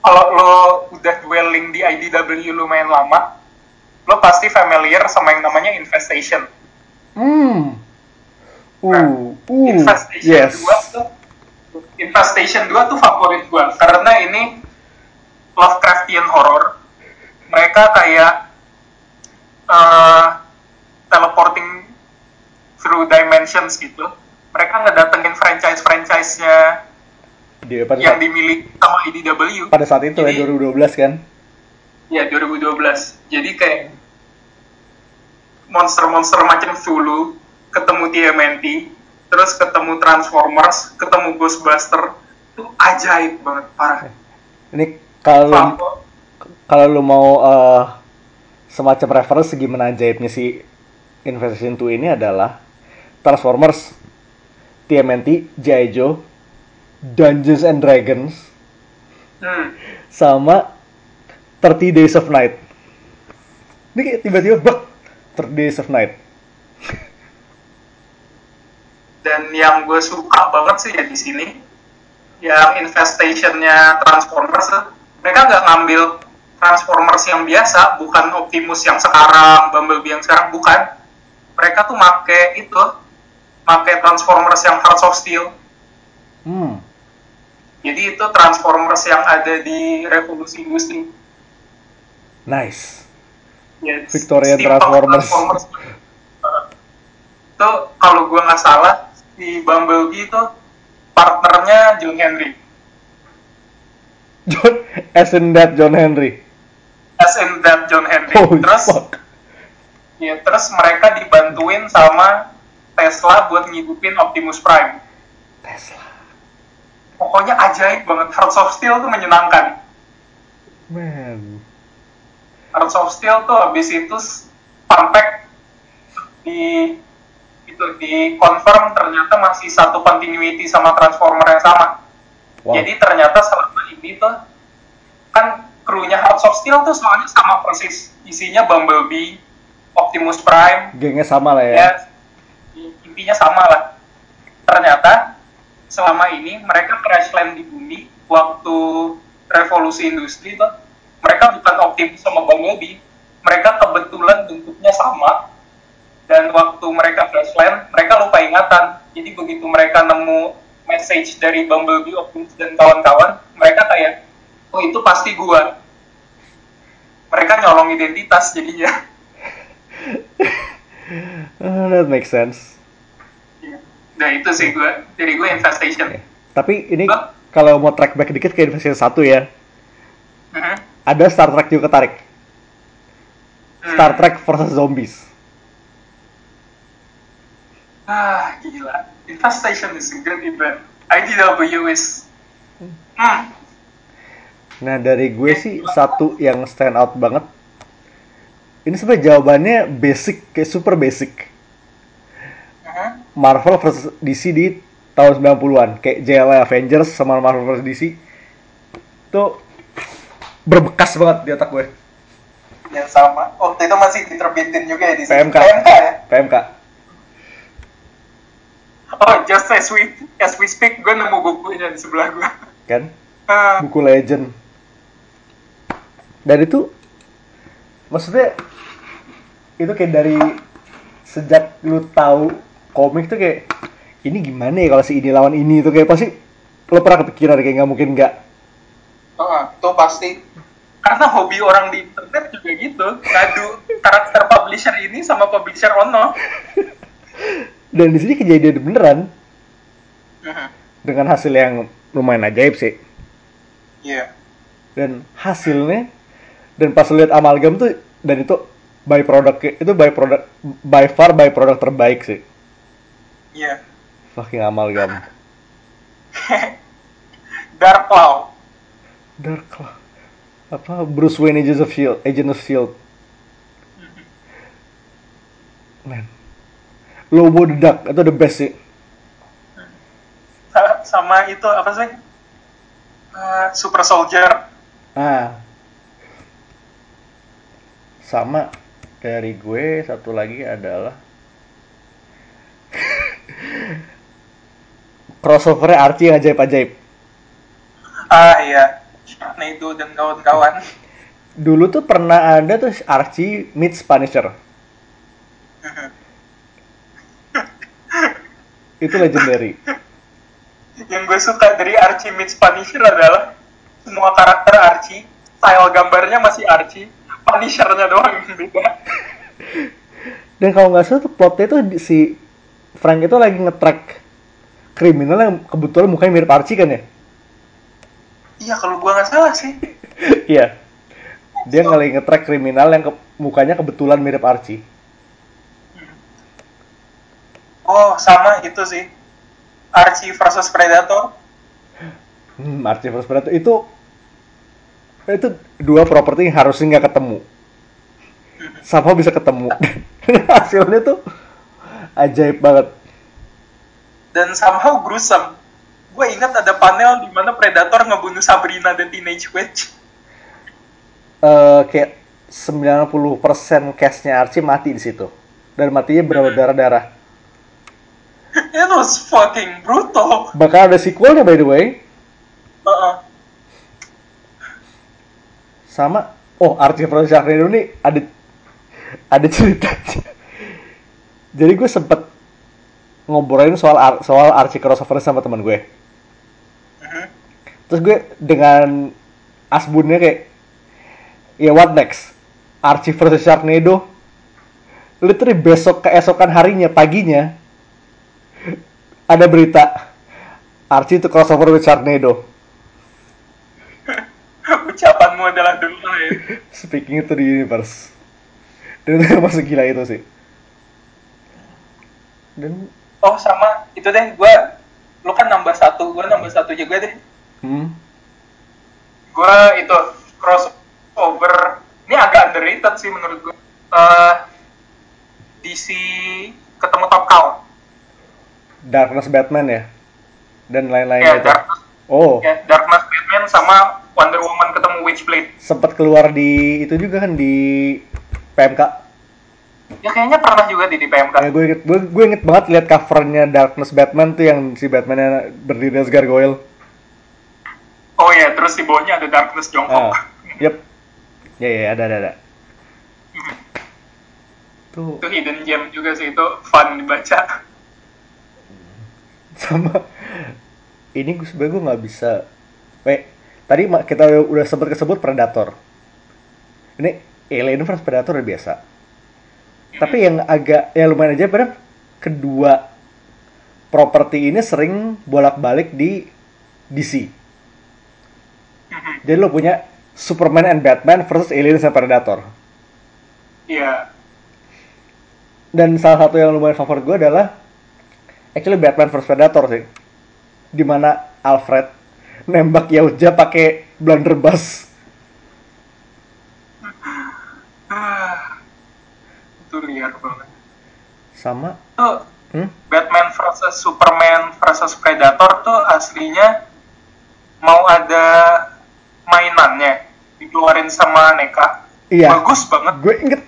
kalau lo udah dwelling di IDW lumayan lama, lo pasti familiar sama yang namanya infestation. Hmm. Uh, uh, Infestation yes. 2 tuh Infestation 2 tuh favorit gua karena ini Lovecraftian horror. Mereka kayak eh, teleporting through dimensions gitu. Mereka ngedatengin franchise-franchise-nya Dia pada yang saat, dimiliki sama IDW. pada saat itu Jadi- ya 2012 kan. Ya 2012. Jadi kayak monster-monster macam Zulu, ketemu TMNT, terus ketemu Transformers, ketemu Ghostbuster, itu ajaib banget parah. Ini kalau kalau lu mau eh, semacam referensi gimana ajaibnya si Invasion 2 ini adalah Transformers TMNT, G.I. Joe, Dungeons and Dragons, Hmm. sama 30 Days of Night. Ini kayak tiba-tiba bek 30 Days of Night. Dan yang gue suka banget sih ya di sini, yang infestationnya Transformers, mereka nggak ngambil Transformers yang biasa, bukan Optimus yang sekarang, Bumblebee yang sekarang, bukan. Mereka tuh make itu, make Transformers yang Hearts of Steel. Hmm. Jadi itu Transformers yang ada di Revolusi Industri. Nice. Victorian steampunk Transformers. Uh, itu kalau gue nggak salah di Bumblebee itu partnernya John Henry. John, as in that John Henry. As in that John Henry. Holy terus fuck. ya terus mereka dibantuin sama Tesla buat ngidupin Optimus Prime. Tesla. Pokoknya ajaib banget. Hearts of Steel tuh menyenangkan. Man. Hearts of Steel tuh habis itu fact di itu di confirm ternyata masih satu continuity sama Transformer yang sama. Wow. Jadi ternyata selama ini tuh kan krunya Hearts of Steel tuh soalnya sama persis. Isinya Bumblebee, Optimus Prime, Gengnya sama lah ya. ya intinya sama lah. Ternyata selama ini mereka crash land di bumi waktu revolusi industri tuh mereka bukan Optimus sama Bumblebee. Mereka kebetulan bentuknya sama dan waktu mereka crash land mereka lupa ingatan. Jadi begitu mereka nemu message dari Bumblebee, Optimus dan kawan-kawan, mereka kayak oh itu pasti gua. Mereka nyolong identitas jadinya. That makes sense. Nah itu sih gua, dari gue infestation. Oke. Tapi ini Hah? kalau mau track back dikit ke Invasion 1 ya. Mhm. Ada Star Trek juga ketarik. Hmm. Star Trek versus Zombies. Ah, gila. Infestation is a good event. IDW is... Hmm. Nah dari gue sih satu yang stand out banget. Ini sebenarnya jawabannya basic, kayak super basic. Marvel versus DC di tahun 90-an. Kayak JLA Avengers sama Marvel versus DC. Itu berbekas banget di otak gue. Ya sama. Waktu itu masih diterbitin juga ya di. PMK. PMK ya? PMK. Oh, just as we, as we speak, gue nemu bukunya di sebelah gue. Kan? Ah, Buku legend. Dan itu maksudnya itu kayak dari sejak lu tahu komik tuh kayak ini gimana ya kalau si ini lawan ini tuh kayak pasti lo pernah kepikiran kayak nggak mungkin nggak oh, itu pasti. Karena hobi orang di internet juga gitu. Ngadu karakter publisher ini sama publisher ono. dan di sini kejadian beneran dengan hasil yang lumayan ajaib sih Iya. dan hasilnya dan pas lihat amalgam tuh dan itu by product itu by product by far by product terbaik sih Iya. fucking amalgam Dark Claw. Dark Claw. apa Bruce Wayne Agent of Shield Agent of Shield man Lobo the Duck itu the best sih Sa- Sama itu apa sih? Eh, Super Soldier. ah sama dari gue satu lagi adalah crossovernya Archie yang ajaib-ajaib Ah iya. Sharknado dan kawan-kawan. dulu tuh pernah ada tuh Archie meets Punisher itu legendary yang gue suka dari Archie meets Punisher adalah semua karakter Archie, style gambarnya masih Archie, Punisher-nya doang yang beda. dan kalau nggak salah tuh plotnya tuh si Frank itu lagi nge-track kriminal yang kebetulan mukanya mirip Archie kan ya? Iya kalau gue nggak salah sih. iya. Dia nggak lagi nge-track kriminal yang ke- mukanya kebetulan mirip Archie. Oh sama itu sih. Archie versus Predator. hmm, Archie vs Predator. Itu itu dua properti yang harusnya nggak ketemu. Sama bisa ketemu. Hasilnya tuh ajaib banget dan somehow gruesome. Gue ingat ada panel di mana Predator ngebunuh Sabrina the Teenage Witch. Eh, kayak 90% cast-nya Archie mati di situ. Dan matinya berdarah-darah. It was fucking brutal. Bakal ada sequelnya by the way. Uh-uh. Sama oh Archie vs Sharknado ini ada ada ceritanya. Jadi gue sempet ngobrolin soal Ar- soal Archie crossover sama teman gue. Mhm. Terus gue dengan asbunnya kayak ya what next? Archie vs Sharknado. Literally besok keesokan harinya paginya ada berita Archie itu crossover with Sharknado. Ucapanmu adalah dulu ya. Speaking itu di universe. Dan itu masuk gila itu sih. Dan Oh sama. Itu deh gue lu kan nambah satu gue nambah satu juga deh. Hmm, gue itu crossover. Ini agak underrated sih menurut gue Eh, DC ketemu Top Cow. Darkness Batman ya. Dan lain-lain ya itu. Darkness. Oh, ya Darkness Batman sama Wonder Woman ketemu Witchblade. Sempat keluar di itu juga kan di PMK. Ya kayaknya pernah juga di, di PMK Ya, gue inget, gue, gue inget banget lihat covernya Darkness Batman tuh yang si Batman berdiri as gargoyle. oh ya terus di bawahnya ada Darkness jongkok Ah, yep. Ya ya ada ada ada. Tuh itu hidden gem juga sih itu fun dibaca sama ini gue sebenernya gue nggak bisa. Weh, tadi kita udah, sempat kesebut Predator. Ini Alien vs Predator udah biasa. Tapi yang agak ya lumayan aja pada kedua properti ini sering bolak-balik di DC. Jadi lo punya Superman and Batman versus Alien and Predator. iya Dan salah satu yang lumayan favorit gue adalah actually Batman vs Predator sih. Di mana Alfred nembak Yautja pakai blunderbuss. Ah, itu liar banget Sama tuh hmm? Batman versus Superman versus Predator tuh aslinya mau ada mainannya dikeluarin sama Neka. Iya. Bagus banget. gue inget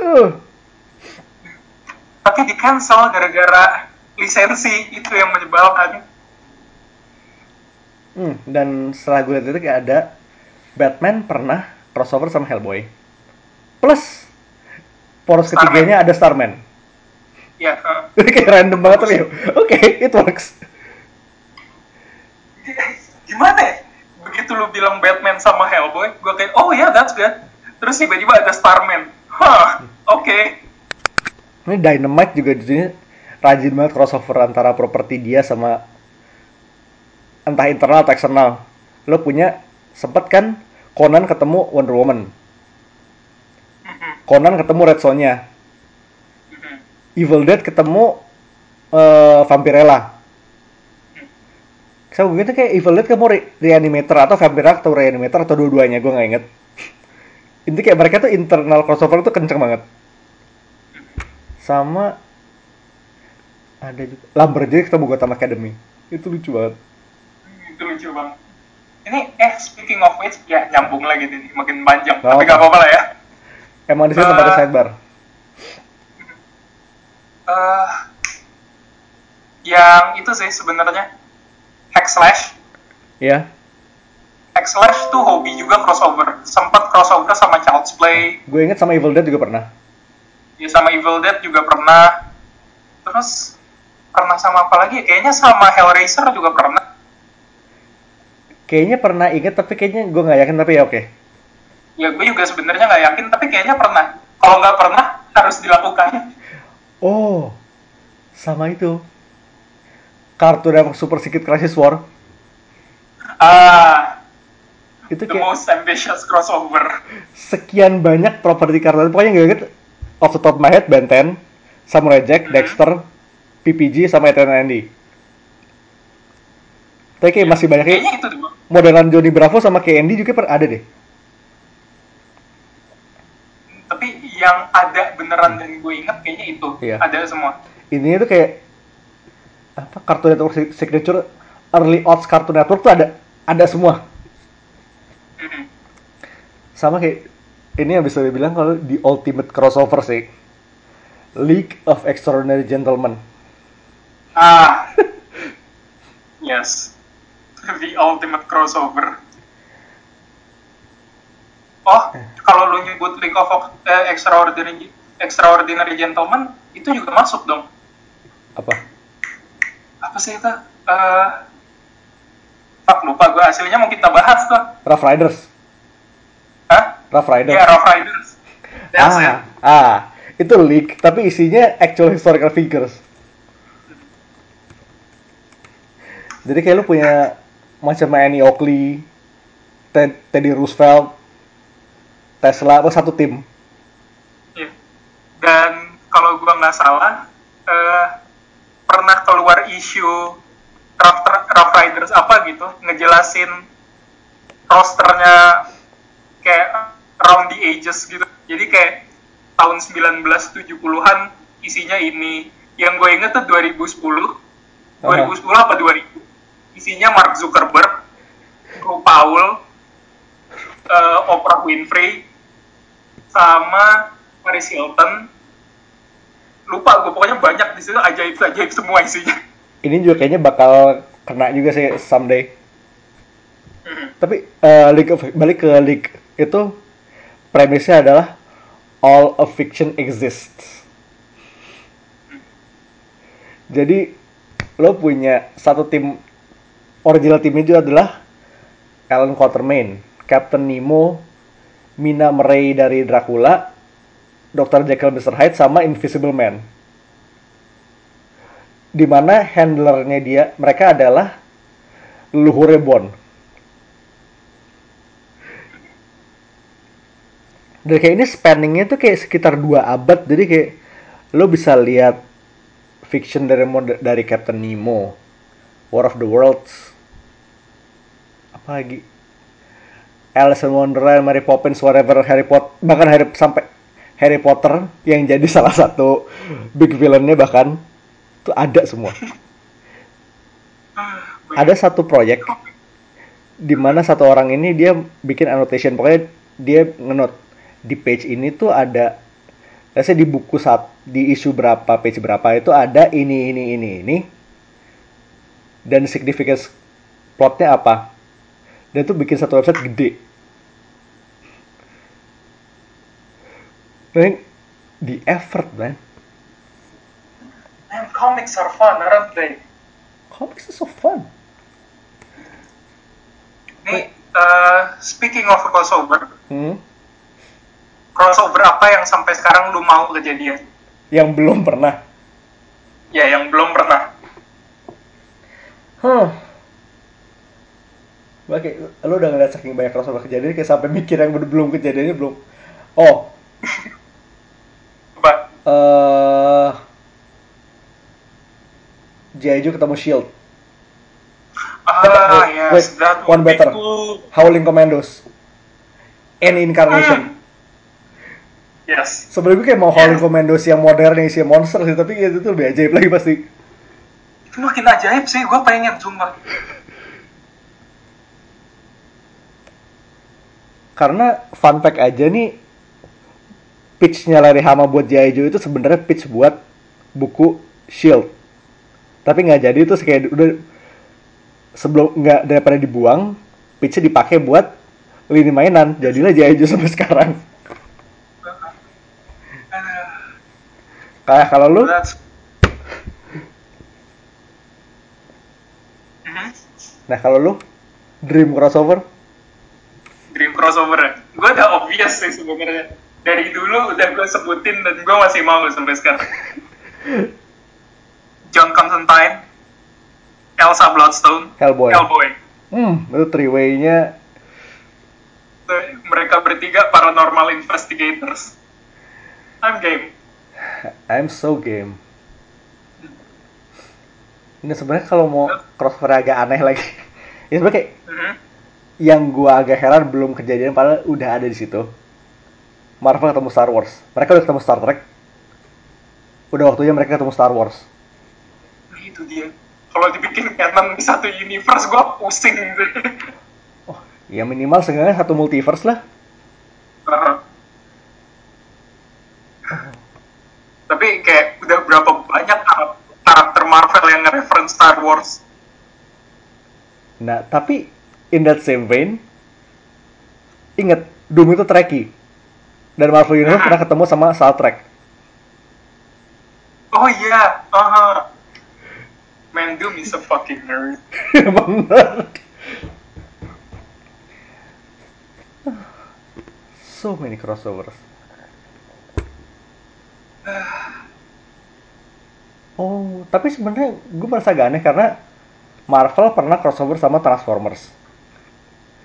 uh, Tapi di cancel gara-gara lisensi itu yang menyebalkan. hmm, dan setelah gue lihat itu kayak ada Batman pernah crossover sama Hellboy. Plus poros Starman. ketiganya ada Starman. Ya, eh. Jadi kayak random banget tapi oke, it works. gimana ya? Begitu lu bilang Batman sama Hellboy, gue kayak, oh ya, that's good. Terus tiba-tiba ada Starman. Hah, oke. Ini Dynamite juga di sini rajin banget crossover antara properti dia sama entah internal atau eksternal. Lo punya sempet kan Conan ketemu Wonder Woman. Conan ketemu Red Sonja. mhm. Evil Dead ketemu eh, Vampirella. Saya begitu kayak Evil Dead ketemu Re- Reanimator atau Vampirella atau Reanimator atau dua-duanya, gue nggak inget. Intinya kayak mereka tuh internal crossover tuh kenceng banget. Sama ada juga Lumberjack ketemu Gotham Academy. Itu lucu banget. itu lucu banget. Ini, eh, speaking of which, ya nyambung lagi nih, makin panjang. Gak Tapi gak apa-apa lah ya. Emang di sini tempatnya Eh, sidebar. eh yang itu sih sebenarnya hack slash Ya, hack slash tuh hobi juga crossover sempat crossover sama Child's Play gue inget sama Evil Dead juga pernah. ya sama Evil Dead juga pernah terus pernah sama apa lagi ya? kayaknya sama Hellraiser juga pernah Kayaknya pernah inget tapi kayaknya gue nggak yakin tapi ya oke. Ya gue juga sebenarnya nggak yakin tapi kayaknya pernah kalau nggak pernah harus dilakukan Oh, sama itu. Kartun yang Super Secret Crisis War ah itu the kayak most ambitious crossover sekian banyak properti kartun pokoknya gue inget off the top of my head Ben 10, Samurai Jack, Mhm. Dexter, PPG sama Eternal Andy. Tapi kayak masih banyak kayak kayaknya itu modelan Johnny Bravo sama kayak Andy juga per ada deh. tapi yang ada beneran dan gue inget kayaknya itu Iya. ada semua Ini tuh kayak apa Cartoon Network si- signature early odds Cartoon Network tuh ada ada semua sama kayak ini yang bisa dibilang kalau di ultimate crossover sih League of Extraordinary Gentlemen Ah. yes. The ultimate crossover. Oh, kalau lu nyebut League of eh, Extraordinary Extraordinary Gentleman itu juga masuk dong. apa Apa sih itu? Eh fuck lupa gue aslinya mau kita bahas tuh. Rough Riders Hah? Rough Riders Ya, Rough Riders. That's it. ah ah itu leak tapi isinya actual historical figures jadi kayak lu punya macam Annie Oakley Ted- Teddy Roosevelt Tesla apa satu tim Iya. Dan kalau gua nggak salah, eh, pernah keluar isu Rough, Rough Riders apa gitu, ngejelasin rosternya kayak around the ages gitu. Jadi kayak tahun 1970-an isinya ini. Yang gue inget tuh 2010, 2010 apa 2000. Isinya Mark Zuckerberg, Paul, eh, Oprah Winfrey, sama Paris Hilton. Lupa gue pokoknya banyak di situ ajaib ajaib semua isinya. Ini juga kayaknya bakal kena juga sih someday. Mhm. tapi eh, League of, balik ke League itu premisnya adalah all of fiction exists. Jadi lo punya satu tim original timnya itu adalah Alan Quatermain Captain Nemo Mina Murray dari Dracula Dr. Jekyll Mr. Hyde sama Invisible Man di mana handlernya dia mereka adalah leluhurnya Bond dan kayak ini spanningnya tuh kayak sekitar dua abad jadi kayak lo bisa lihat fiction dari dari Captain Nemo War of the Worlds apa lagi Alice in Wonderland, Mary Poppins, whatever Harry Potter bahkan Harry sampai Harry Potter yang jadi salah satu big villainnya bahkan tuh ada semua. Ada satu proyek di mana satu orang ini dia bikin annotation. Pokoknya dia ngenot di page ini tuh ada let's say di buku saat di isu berapa page berapa itu ada ini ini ini ini. Dan significance plotnya apa dan itu bikin satu website gede dan di effort man Man, comics are fun, aren't they? comics is so fun Nih, eh, speaking of crossover, hmm? crossover apa yang sampai sekarang lu mau kejadian? yang belum pernah Ya, yang belum pernah. Huh. Oke, lu udah ngeliat saking banyak crossover kejadian kayak sampai mikir yang belum kejadiannya belum. Oh, Coba. eh G.I. Joe ketemu Shield, Ah, wait, yes, wait, that one better. cool. Howling Commandos, Any Incarnation. Yes. Sebenarnya gue kayak mau Howling Yes. Commandos yang modern yang isi monster sih, tapi itu tuh lebih ajaib lagi pasti. Itu makin ajaib sih, gue pengen sumpah. Karena fun fact aja nih, pitch-nya Larry Hama buat G.I. Joe itu sebenarnya pitch buat buku Shield. Tapi nggak jadi itu kayak udah sebelum nggak daripada dibuang, pitch-nya dipakai buat lini mainan. Jadilah G.I. Joe sampai sekarang. Kayak kalau lu, nah kalau lu Dream crossover, Dream crossover ya? Gue udah obvious sih sebenarnya. Dari dulu udah gue sebutin dan gue masih mau sampai sekarang. John Constantine, Elsa Bloodstone, Hellboy. Hellboy. hmm, itu three way-nya Mereka bertiga paranormal investigators. I'm game. I'm so game. Ini sebenarnya kalau mau crossover agak aneh lagi. ya sebenarnya kayak Mhm. Yang gua agak heran belum kejadian padahal udah ada di situ. Marvel ketemu Star Wars. Mereka udah ketemu Star Trek. Udah waktunya mereka ketemu Star Wars. Nah, itu dia. kalau dibikin canon di satu universe gue pusing gitu. Oh, ya minimal seenggaknya satu multiverse lah. Uh, tapi kayak udah berapa banyak kar- karakter Marvel yang nge-reference Star Wars Nah, tapi in that same vein, inget Doom itu Trekkie. Dan Marvel Universe pernah ketemu sama Star Trek. oh iya uh Man Doom is a fucking nerd Emang. So many crossovers. Oh, tapi sebenarnya gue merasa agak aneh karena Marvel pernah crossover sama Transformers.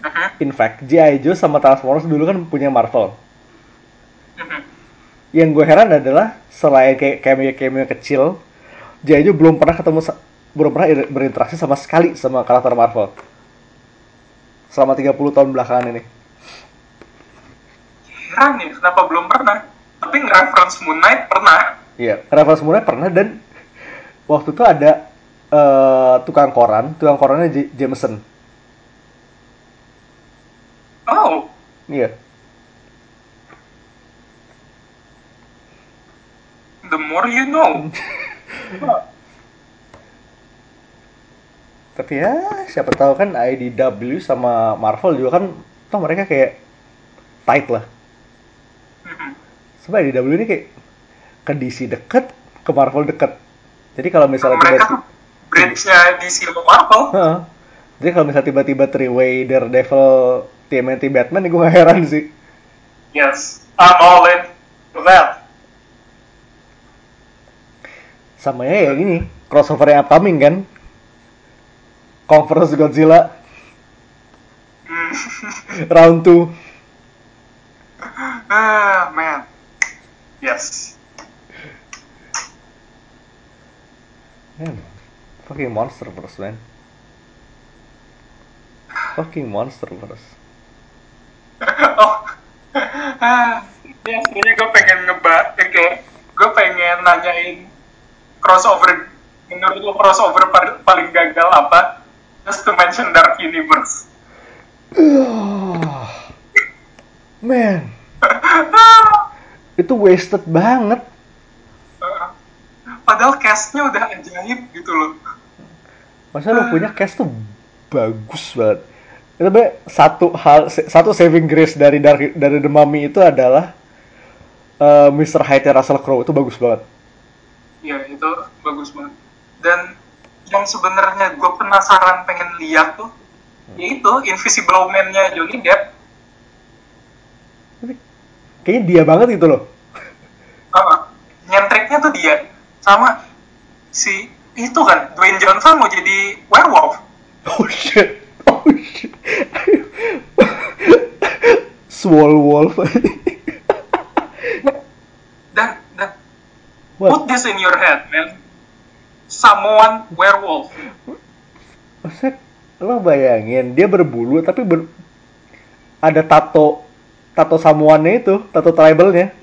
Mhm, In fact, G.I. Joe sama Transformers dulu kan punya Marvel. mhm. Yang gue heran adalah selain kayak cameo-cameo kecil, G.I. Joe belum pernah ketemu belum pernah berinteraksi sama sekali sama karakter Marvel. Selama 30 tahun belakangan ini. heran ya kenapa belum pernah tapi nge-reference Moon Knight pernah Iya, reference mulai pernah dan waktu itu ada eh, tukang koran, tukang korannya J- Jameson. Oh Iya. the more you know Tapi ya siapa tahu kan IDW sama Marvel juga kan toh mereka kayak tight lah. Mhm. Sebab IDW ini kayak ke DC deket, ke Marvel deket. Jadi kalau misalnya mereka tiba-tiba bridge-nya di sama Marvel Heeh. Jadi kalau misalnya tiba-tiba three way Daredevil TMNT Batman, gue gak heran sih. yes I'm all in for that Sama ya yang ini, crossover yang upcoming kan. Vs Godzilla Hmm. round 2. ah man yes Man, fucking monster verse, man. Fucking monster verse. oh. Ah ya sebenarnya gue pengen ngebak ya, kayak gue pengen nanyain crossover. Menurut lo crossover pa- paling gagal apa? Just to mention Dark Universe. Man, itu wasted banget. padahal castnya udah ajaib gitu loh. Masa lu punya cast tuh bagus banget. Itu be satu hal satu saving grace dari dari dari The Mummy itu adalah eh, Mr. Hyde Russell Crowe itu bagus banget. ya itu bagus banget dan yang sebenarnya gue penasaran pengen lihat tuh yaitu Invisible Man-nya Johnny Depp kayaknya dia banget gitu loh. uh, nyentriknya tuh dia sama si itu kan Dwayne Johnson mau jadi werewolf. Oh shit. Swole Wolf. dan What? put this in your head man someone werewolf Maksudnya lo bayangin dia berbulu tapi ber- ada tato tato samuannya itu, tato tribalnya.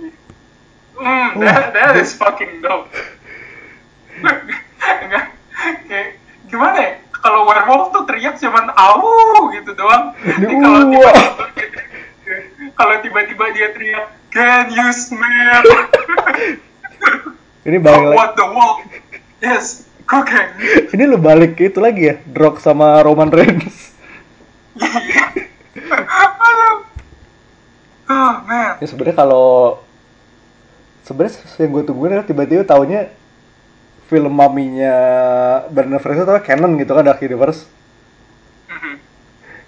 hmm, that, that is fucking dope Enggak, gimana ya kalau werewolf tuh teriak cuman au gitu doang Tapi kalau Wah. Kalau tiba-tiba dia teriak can you smell Ini balik lagi. what the wolf is cooking Ini lo balik itu lagi ya, Drog sama Roman Reigns. Oh man Ya sebenarnya kalau sebenarnya yang gue tungguin adalah tiba-tiba taunya film maminya Brandon Fraser itu canon gitu kan Dark Universe. Mhm.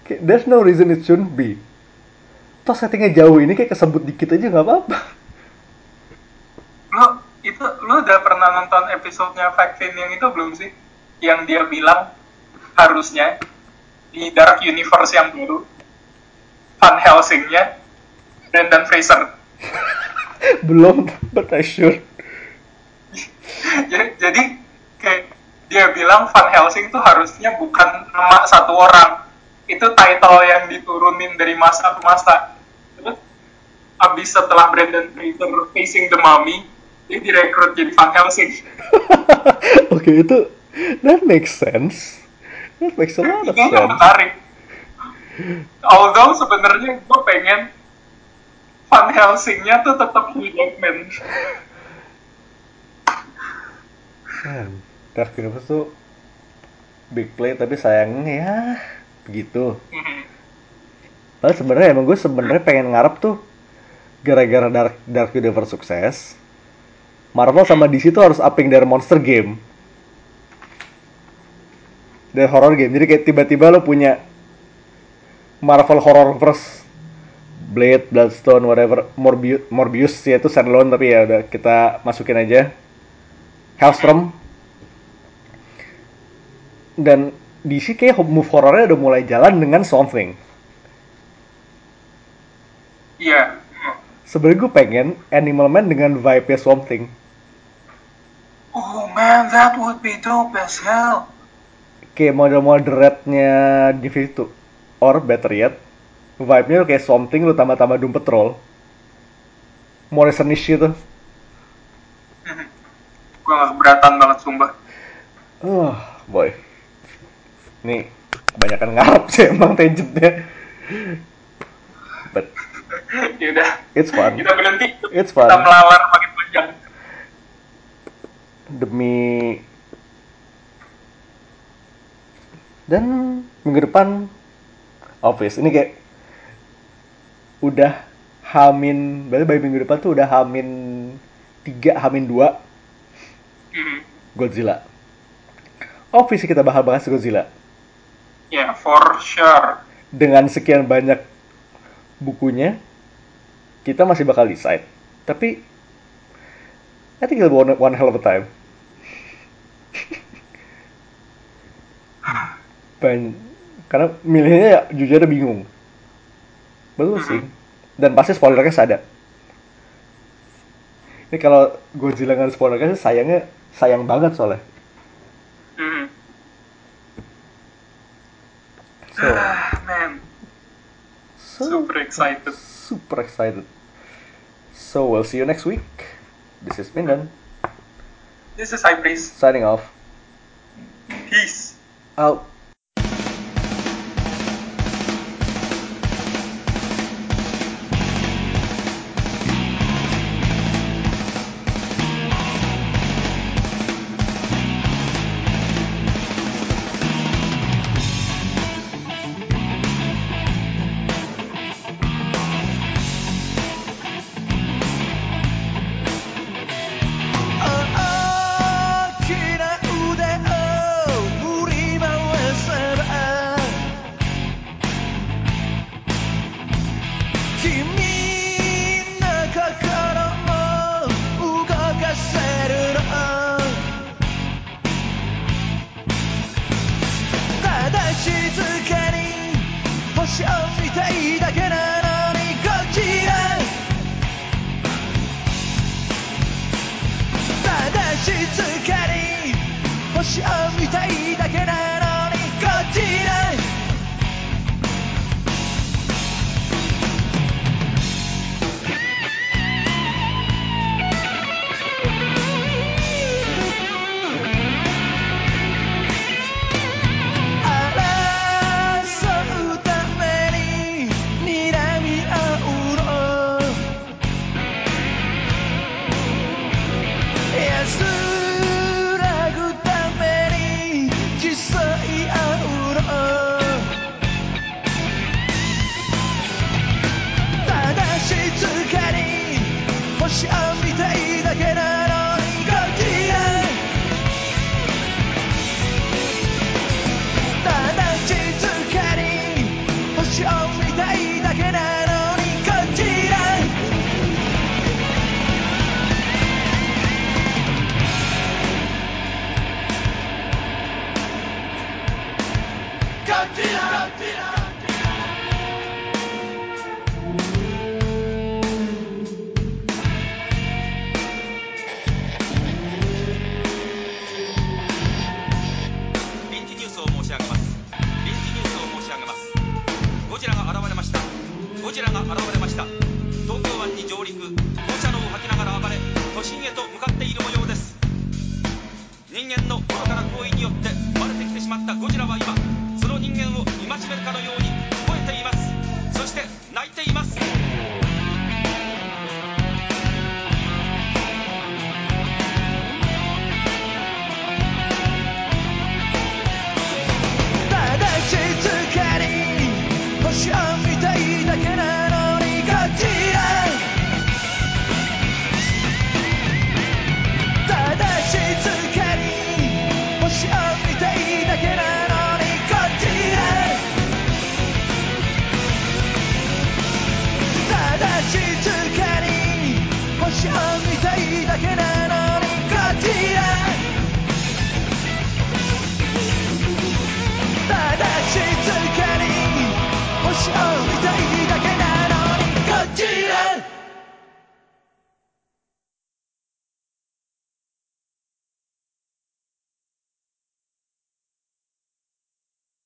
Kayak, There's no reason it shouldn't be. Toh settingnya jauh ini kayak kesebut dikit aja nggak apa-apa. lo itu lo udah pernah nonton episodenya Vaccine yang itu belum sih yang dia bilang harusnya di Dark Universe yang baru Van Helsingnya Brendan Fraser Belum, but I should. jadi, jadi kayak dia bilang Van Helsing tuh harusnya bukan nama satu orang itu title yang diturunin dari masa ke masa abis setelah Brendan Fraser facing the mummy dia direkrut jadi Van Helsing Oke, itu That makes sense. That makes a lot of sense. menarik. Although sebenarnya gue pengen Van Helsingnya tuh tetap Hugh Jackman. Man, Dark Universe tuh big play tapi sayangnya ya begitu. Mhm. Padahal sebenarnya emang gue sebenarnya pengen ngarep tuh gara-gara Dark Dark Universe sukses. Marvel sama DC tuh harus upping their monster game. Dan horror game. Jadi kayak tiba-tiba lo punya Marvel Horror Verse Blade, Bloodstone, whatever, Morbius, Morbius ya itu standalone tapi ya udah kita masukin aja. Hellstrom. Dan DC kayak move horornya udah mulai jalan dengan Swamp Thing. Iya. Sebenernya gue pengen Animal Man dengan vibe-nya Swamp Thing. Oh man, that would be dope as hell. Kayak model-model Red-nya Divinity Or better yet, vibe-nya kayak Swamp Thing lu tambah-tambah Doom Patrol. Morrison-ish gitu. Gue gak keberatan banget sumpah. Oh, boy. Ini kebanyakan ngarep sih emang tangentnya. But Yaudah, it's fun. kita berhenti. It's fun. Kita melalar makin panjang. Demi dan minggu depan office ini kayak udah hamin berarti by minggu depan tuh udah hamin tiga hamin dua Mhm. Godzilla office kita bakal bahas Godzilla Ya, for sure. dengan sekian banyak bukunya kita masih bakal decide. Tapi I think it'll be one, one hell of a time. Ban- karena milihnya ya jujur aja bingung. Betul sih. Dan pasti spoilernya ada ini kalau Godzilla nggak ada spoilernya sih sayangnya sayang banget soalnya. Mhm. so. Ah, man, so super excited. Super excited. So we'll see you next week. This is Mindan This is High Priest. signing off. Peace. out